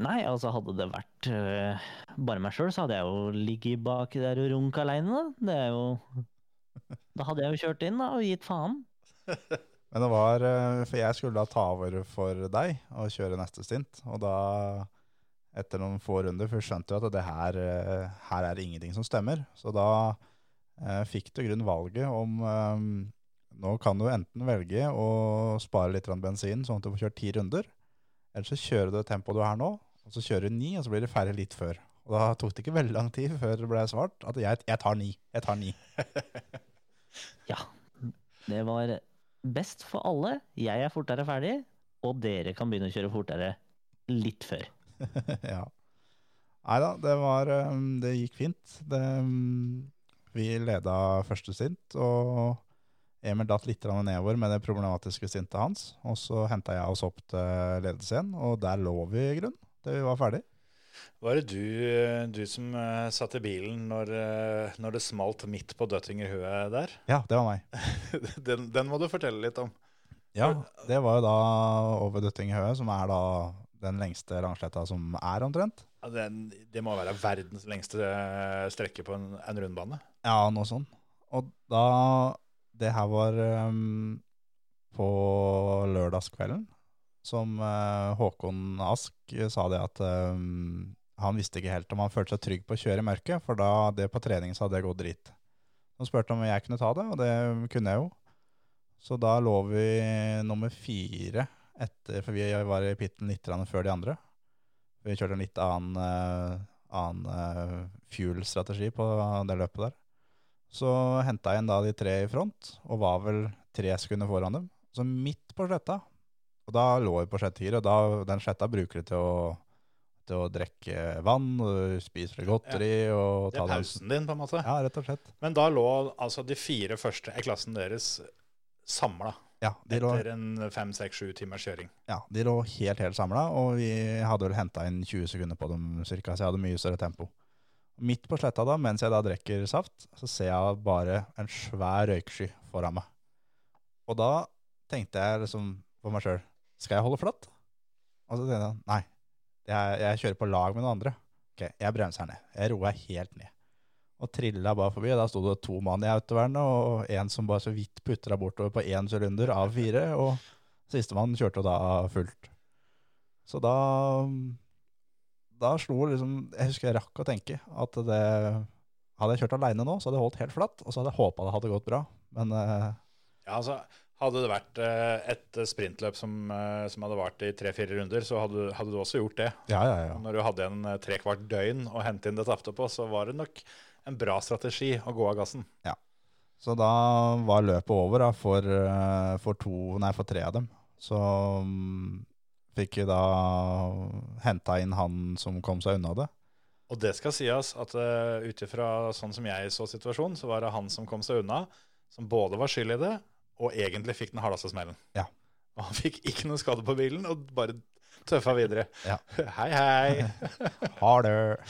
Speaker 4: Nei, altså hadde det vært øh, bare meg sjøl, så hadde jeg jo ligget baki der og runket aleine, da. Det er jo Da hadde jeg jo kjørt inn, da, og gitt faen.
Speaker 3: Men det var, eh, for jeg skulle da ta over for deg og kjøre neste stint. Og da, etter noen få runder, for skjønte jo at det her, eh, her er ingenting som stemmer. Så da eh, fikk du grunn valget om eh, Nå kan du enten velge å spare litt bensin, sånn at du får kjørt ti runder. Eller så kjører du det tempoet du er nå, og så kjører du ni, og så blir det ferdig litt før. Og da tok det ikke veldig lang tid før det ble svart at jeg, jeg tar ni. Jeg tar ni.
Speaker 4: Ja. Det var best for alle. Jeg er fortere ferdig, og dere kan begynne å kjøre fortere litt før.
Speaker 3: ja. Nei da, det var um, Det gikk fint. Det, um, vi leda første stint, og Emil datt litt nedover med det problematiske stintet hans. Og så henta jeg oss opp til ledelse igjen, og der lå vi i grunn til vi var ferdig.
Speaker 1: Var det du, du som uh, satt i bilen når, uh, når det smalt midt på Døttingerhøet der?
Speaker 3: Ja, det var meg.
Speaker 1: Den, den må du fortelle litt om.
Speaker 3: Ja, Det var jo da over Døttinghøet, som er da den lengste langsletta som er omtrent.
Speaker 1: Ja, den, det må være verdens lengste eh, strekke på en, en rundbane.
Speaker 3: Ja, noe sånn. Og da Det her var um, på lørdagskvelden, som uh, Håkon Ask sa det at um, han visste ikke helt om han følte seg trygg på å kjøre i mørket, for da det på trening så hadde det gått drit. Han spurte om jeg kunne ta det, og det kunne jeg jo. Så da lå vi nummer fire etter, for vi var i pitten litt før de andre. Vi kjørte en litt annen, eh, annen eh, fuel-strategi på det løpet der. Så henta jeg inn da de tre i front, og var vel tre sekunder foran dem. Så midt på sletta, og da lå vi på slette og da, den sletta bruker du til å, til å drikke vann, og spise litt godteri og
Speaker 1: Det er pausen din, på en måte.
Speaker 3: Ja, rett og slett.
Speaker 1: Men da lå altså de fire første i klassen deres samla
Speaker 3: Ja, de lå,
Speaker 1: etter en fem, seks, sju timers kjøring.
Speaker 3: ja, de lå helt, helt samla, og vi hadde vel henta inn 20 sekunder på dem cirka, så jeg hadde mye større tempo. Midt på sletta da, mens jeg da drikker saft, så ser jeg bare en svær røyksky foran meg. Og da tenkte jeg liksom for meg sjøl skal jeg holde flatt? Og så sier han, nei, jeg, jeg kjører på lag med noen andre. Ok, jeg bremser ned. Jeg roer helt ned. Og trilla bare forbi. Da sto det to mann i autovernet, og en som bare så vidt putra bortover på én sylinder av fire. Og sistemann kjørte jo da fullt. Så da Da slo liksom Jeg husker jeg rakk å tenke at det Hadde jeg kjørt aleine nå, så hadde jeg holdt helt flatt, og så hadde jeg håpa det hadde gått bra. Men eh,
Speaker 1: Ja, altså, hadde det vært eh, et sprintløp som, eh, som hadde vart i tre-fire runder, så hadde, hadde du også gjort det.
Speaker 3: ja, ja, ja.
Speaker 1: Når du hadde en trekvart tre kvart døgn å hente inn det tapte på, så var det nok en bra strategi å gå av gassen.
Speaker 3: Så da var løpet over da, for, eh, for, to, nei, for tre av dem. Så mm, fikk vi da henta inn han som kom seg unna det.
Speaker 1: Og det skal sies at uh, ut ifra sånn som jeg så situasjonen, så var det han som kom seg unna, som både var skyld i det, og egentlig fikk den hardeste smellen.
Speaker 3: Ja.
Speaker 1: Og han fikk ikke noe skade på bilen, og bare tøffa videre.
Speaker 3: Ja.
Speaker 1: Hei, hei.
Speaker 3: Harder!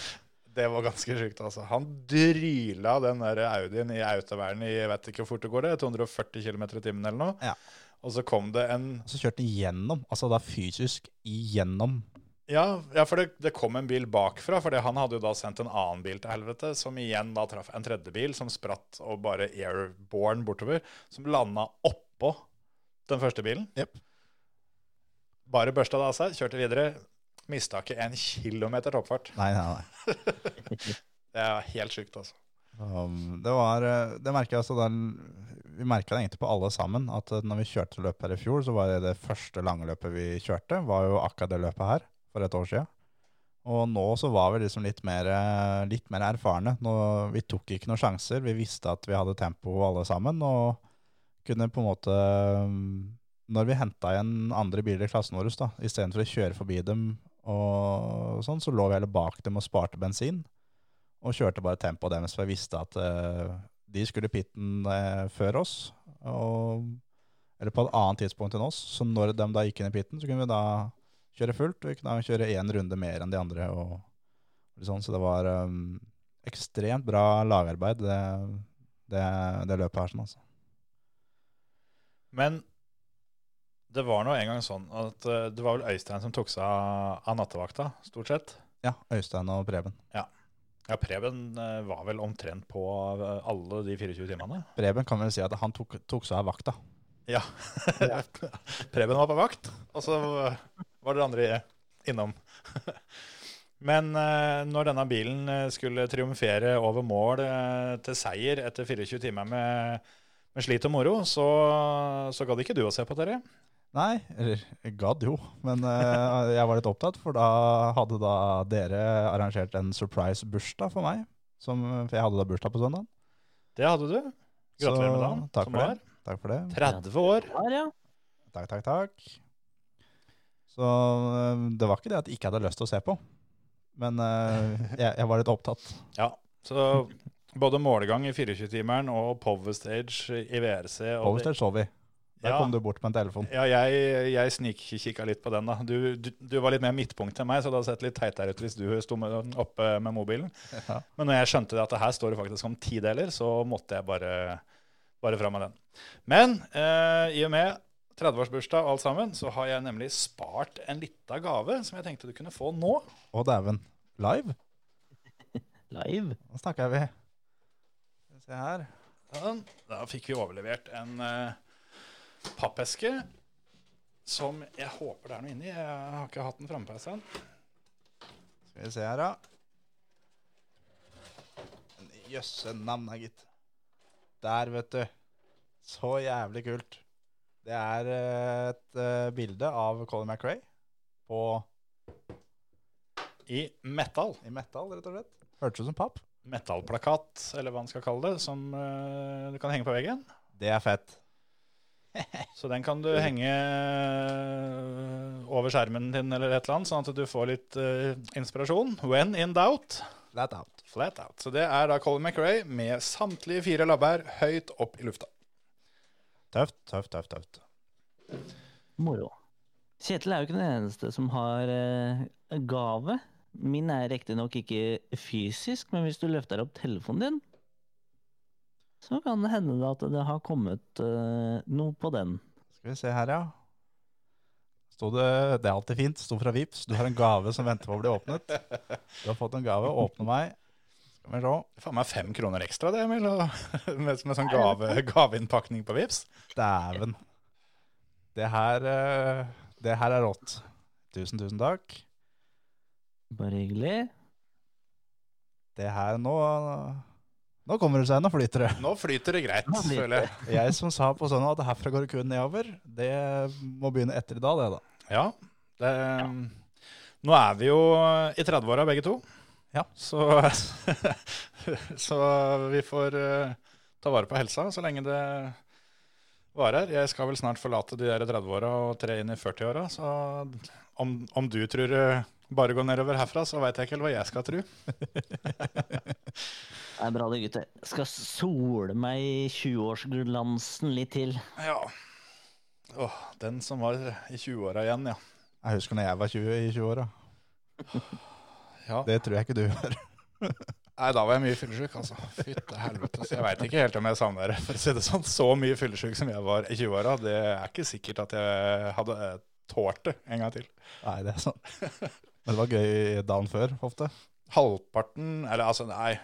Speaker 1: Det var ganske sjukt, altså. Han dryla den der Audien i autovernet i jeg vet ikke hvor fort det går, det, 240 km i timen eller noe.
Speaker 3: Ja.
Speaker 1: Og så kom det en og
Speaker 3: Så kjørte den gjennom, altså da fysisk igjennom.
Speaker 1: Ja, ja for det, det kom en bil bakfra, for han hadde jo da sendt en annen bil til helvete, som igjen da traff en tredje bil som spratt og bare airborne bortover, som landa oppå den første bilen.
Speaker 3: Jep.
Speaker 1: Bare børsta det av seg, kjørte videre. Mista ikke en kilometer toppfart.
Speaker 3: Nei, nei, nei.
Speaker 1: Det er helt sjukt, altså.
Speaker 3: Um, det var, eh, det merka jeg altså da, vi merka det egentlig på alle sammen, at eh, når vi kjørte løpet her i fjor, så var det det første lange løpet vi kjørte, var jo akkurat det løpet her, for et år siden. Og nå så var vi liksom litt mer, eh, litt mer erfarne. Nå, vi tok ikke noen sjanser, vi visste at vi hadde tempo alle sammen, og kunne på en måte, um, når vi hentet igjen andre biler i klassen vår, da, i stedet for å kjøre forbi dem og sånn, så lå vi heller bak dem og sparte bensin og kjørte bare tempoet deres, for jeg visste at uh, de skulle pitten uh, før oss, og, eller på et annet tidspunkt enn oss. Så når de da gikk inn i pitten, så kunne vi da kjøre fullt, og vi kunne kjøre én runde mer enn de andre. Og, og sånn, så det var um, ekstremt bra lagarbeid, det, det, det løpet her. Sånn, altså.
Speaker 1: Men det var nå en gang sånn at uh, det var vel Øystein som tok seg av, av nattevakta, stort sett.
Speaker 3: Ja, Øystein og Preben.
Speaker 1: Ja, Preben eh, var vel omtrent på eh, alle de 24 timene.
Speaker 3: Preben kan vel si at han tok, tok seg av vakta.
Speaker 1: Ja. Preben var på vakt, og så var det andre innom. Men eh, når denne bilen eh, skulle triumfere over mål eh, til seier etter 24 timer med, med slit og moro, så, så gadd ikke du å se på, Terje.
Speaker 3: Nei, eller gadd jo, men eh, jeg var litt opptatt, for da hadde da dere arrangert en surprise bursdag for meg. Som, for jeg hadde da bursdag på søndag.
Speaker 1: Det hadde du. Gratulerer med dagen.
Speaker 3: Takk for det. Takk for det.
Speaker 1: 30 år.
Speaker 4: Ja.
Speaker 3: Takk, takk, takk. Så eh, det var ikke det at jeg ikke hadde lyst til å se på, men eh, jeg, jeg var litt opptatt.
Speaker 1: Ja, så både målgang i 24-timeren og Power Stage i VRC.
Speaker 3: Powerstage så vi. Der
Speaker 1: Ja.
Speaker 3: kom du bort med en telefon.
Speaker 1: Ja, jeg, jeg snikkikka litt på den. da. Du, du, du var litt mer midtpunkt enn meg, så det hadde sett litt teitere ut hvis du sto med, oppe med mobilen.
Speaker 3: Ja.
Speaker 1: Men når jeg skjønte at det her står det faktisk om ti deler, så måtte jeg bare, bare fram med den. Men eh, i og med 30-årsbursdag og alt sammen, så har jeg nemlig spart en lita gave som jeg tenkte du kunne få nå.
Speaker 3: Å dæven. Live?
Speaker 4: Live.
Speaker 3: Nå snakker vi. Skal vi se her.
Speaker 1: Sånn. Da fikk vi overlevert en uh, pappeske som jeg håper det er noe inni. Jeg har ikke hatt den framme på en.
Speaker 3: Skal vi se her, da. En Jøsse navn, da, gitt. Der, vet du. Så jævlig kult. Det er eh, et uh, bilde av Colin McRae på,
Speaker 1: I metal.
Speaker 3: i metal, rett og slett. Hørtes ut som papp.
Speaker 1: Metallplakat, eller hva man skal kalle det, som uh, du kan henge på veggen.
Speaker 3: Det er fett.
Speaker 1: Så den kan du henge over skjermen din eller et eller annet, sånn at du får litt uh, inspirasjon. When in doubt,
Speaker 3: Flat out.
Speaker 1: flat out. Så det er da Colin McRae med samtlige fire labber høyt opp i lufta.
Speaker 3: Tøft, tøft, tøft. tøft.
Speaker 4: Moro. Kjetil er jo ikke den eneste som har eh, gave. Min er riktignok ikke fysisk, men hvis du løfter opp telefonen din, så kan det hende at det har kommet eh, noe på den.
Speaker 3: Skal vi se her, ja. det, det er alltid fint, sto fra Vips. Du har en gave som venter på å bli åpnet. Du har fått en gave, åpne meg. Skal vi se.
Speaker 1: Faen meg fem kroner ekstra, det, Emil. og- Med, med sånn gave, gaveinnpakning på Vips.
Speaker 3: Dæven. Det her, eh, det her er rått. Tusen, tusen takk.
Speaker 4: Bare hyggelig.
Speaker 3: Det her nå Nå kommer det seg, nå flyter det.
Speaker 1: Nå flyter det greit,
Speaker 4: flyter
Speaker 1: føler jeg.
Speaker 3: Jeg som sa på sånn at herfra går det kun nedover, det må begynne etter i dag, det da.
Speaker 1: Ja. Det, Nå er vi jo i 30-åra begge to.
Speaker 3: Ja.
Speaker 1: Så, så vi får eh, ta vare på helsa så lenge det varer. Jeg skal vel snart forlate de der 30-åra og tre inn i 40-åra. Så om, om du tror det bare går nedover herfra, så veit jeg ikke helt hva jeg skal tro.
Speaker 4: Det er bra det, gutter. Skal sole meg i 20-årsglansen litt til.
Speaker 1: Ja. Åh, den som var i 20-åra igjen, ja.
Speaker 3: Jeg husker når jeg var 20 i 20-åra.
Speaker 1: ja.
Speaker 3: Det tror jeg ikke du gjør.
Speaker 1: Nei, da var jeg mye fyllesyk, altså. Fytte helvete. Så jeg veit ikke helt om jeg savner det. For å si det sånn, så mye fyllesyk som jeg var i 20-åra, det er ikke sikkert at jeg hadde eh, tålt det en gang til.
Speaker 3: Nei, det er sånn. Men det var gøy dagen før, ofte.
Speaker 1: Halvparten Eller altså, nei.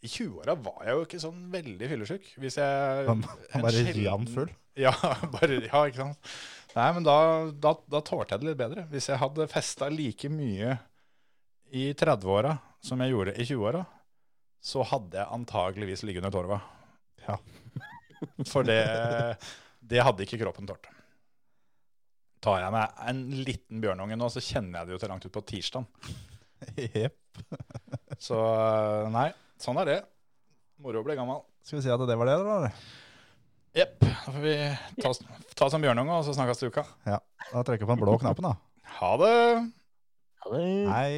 Speaker 1: I 20-åra var jeg jo ikke sånn veldig fyllesyk. Hvis jeg
Speaker 3: Han var
Speaker 1: sjelden-
Speaker 3: full.
Speaker 1: Ja, bare, ja, ikke sant. Nei, men da, da, da tålte jeg det litt bedre. Hvis jeg hadde festa like mye i 30-åra som jeg gjorde i 20-åra, så hadde jeg antageligvis ligget under torva.
Speaker 3: Ja.
Speaker 1: For det, det hadde ikke kroppen tålt. Tar jeg meg en liten bjørnunge nå, så kjenner jeg det jo til langt ut på tirsdag.
Speaker 3: Jepp.
Speaker 1: Så nei, sånn er det. Moro å bli gammel.
Speaker 3: Skal vi si at det var det, da? eller?
Speaker 1: Jepp. Da får vi ta, ta som bjørnunge, og så snakkes til uka. Ja.
Speaker 3: Da trykker vi på den blå knappen, da.
Speaker 1: Ha det!
Speaker 4: Ha det.
Speaker 3: Hei.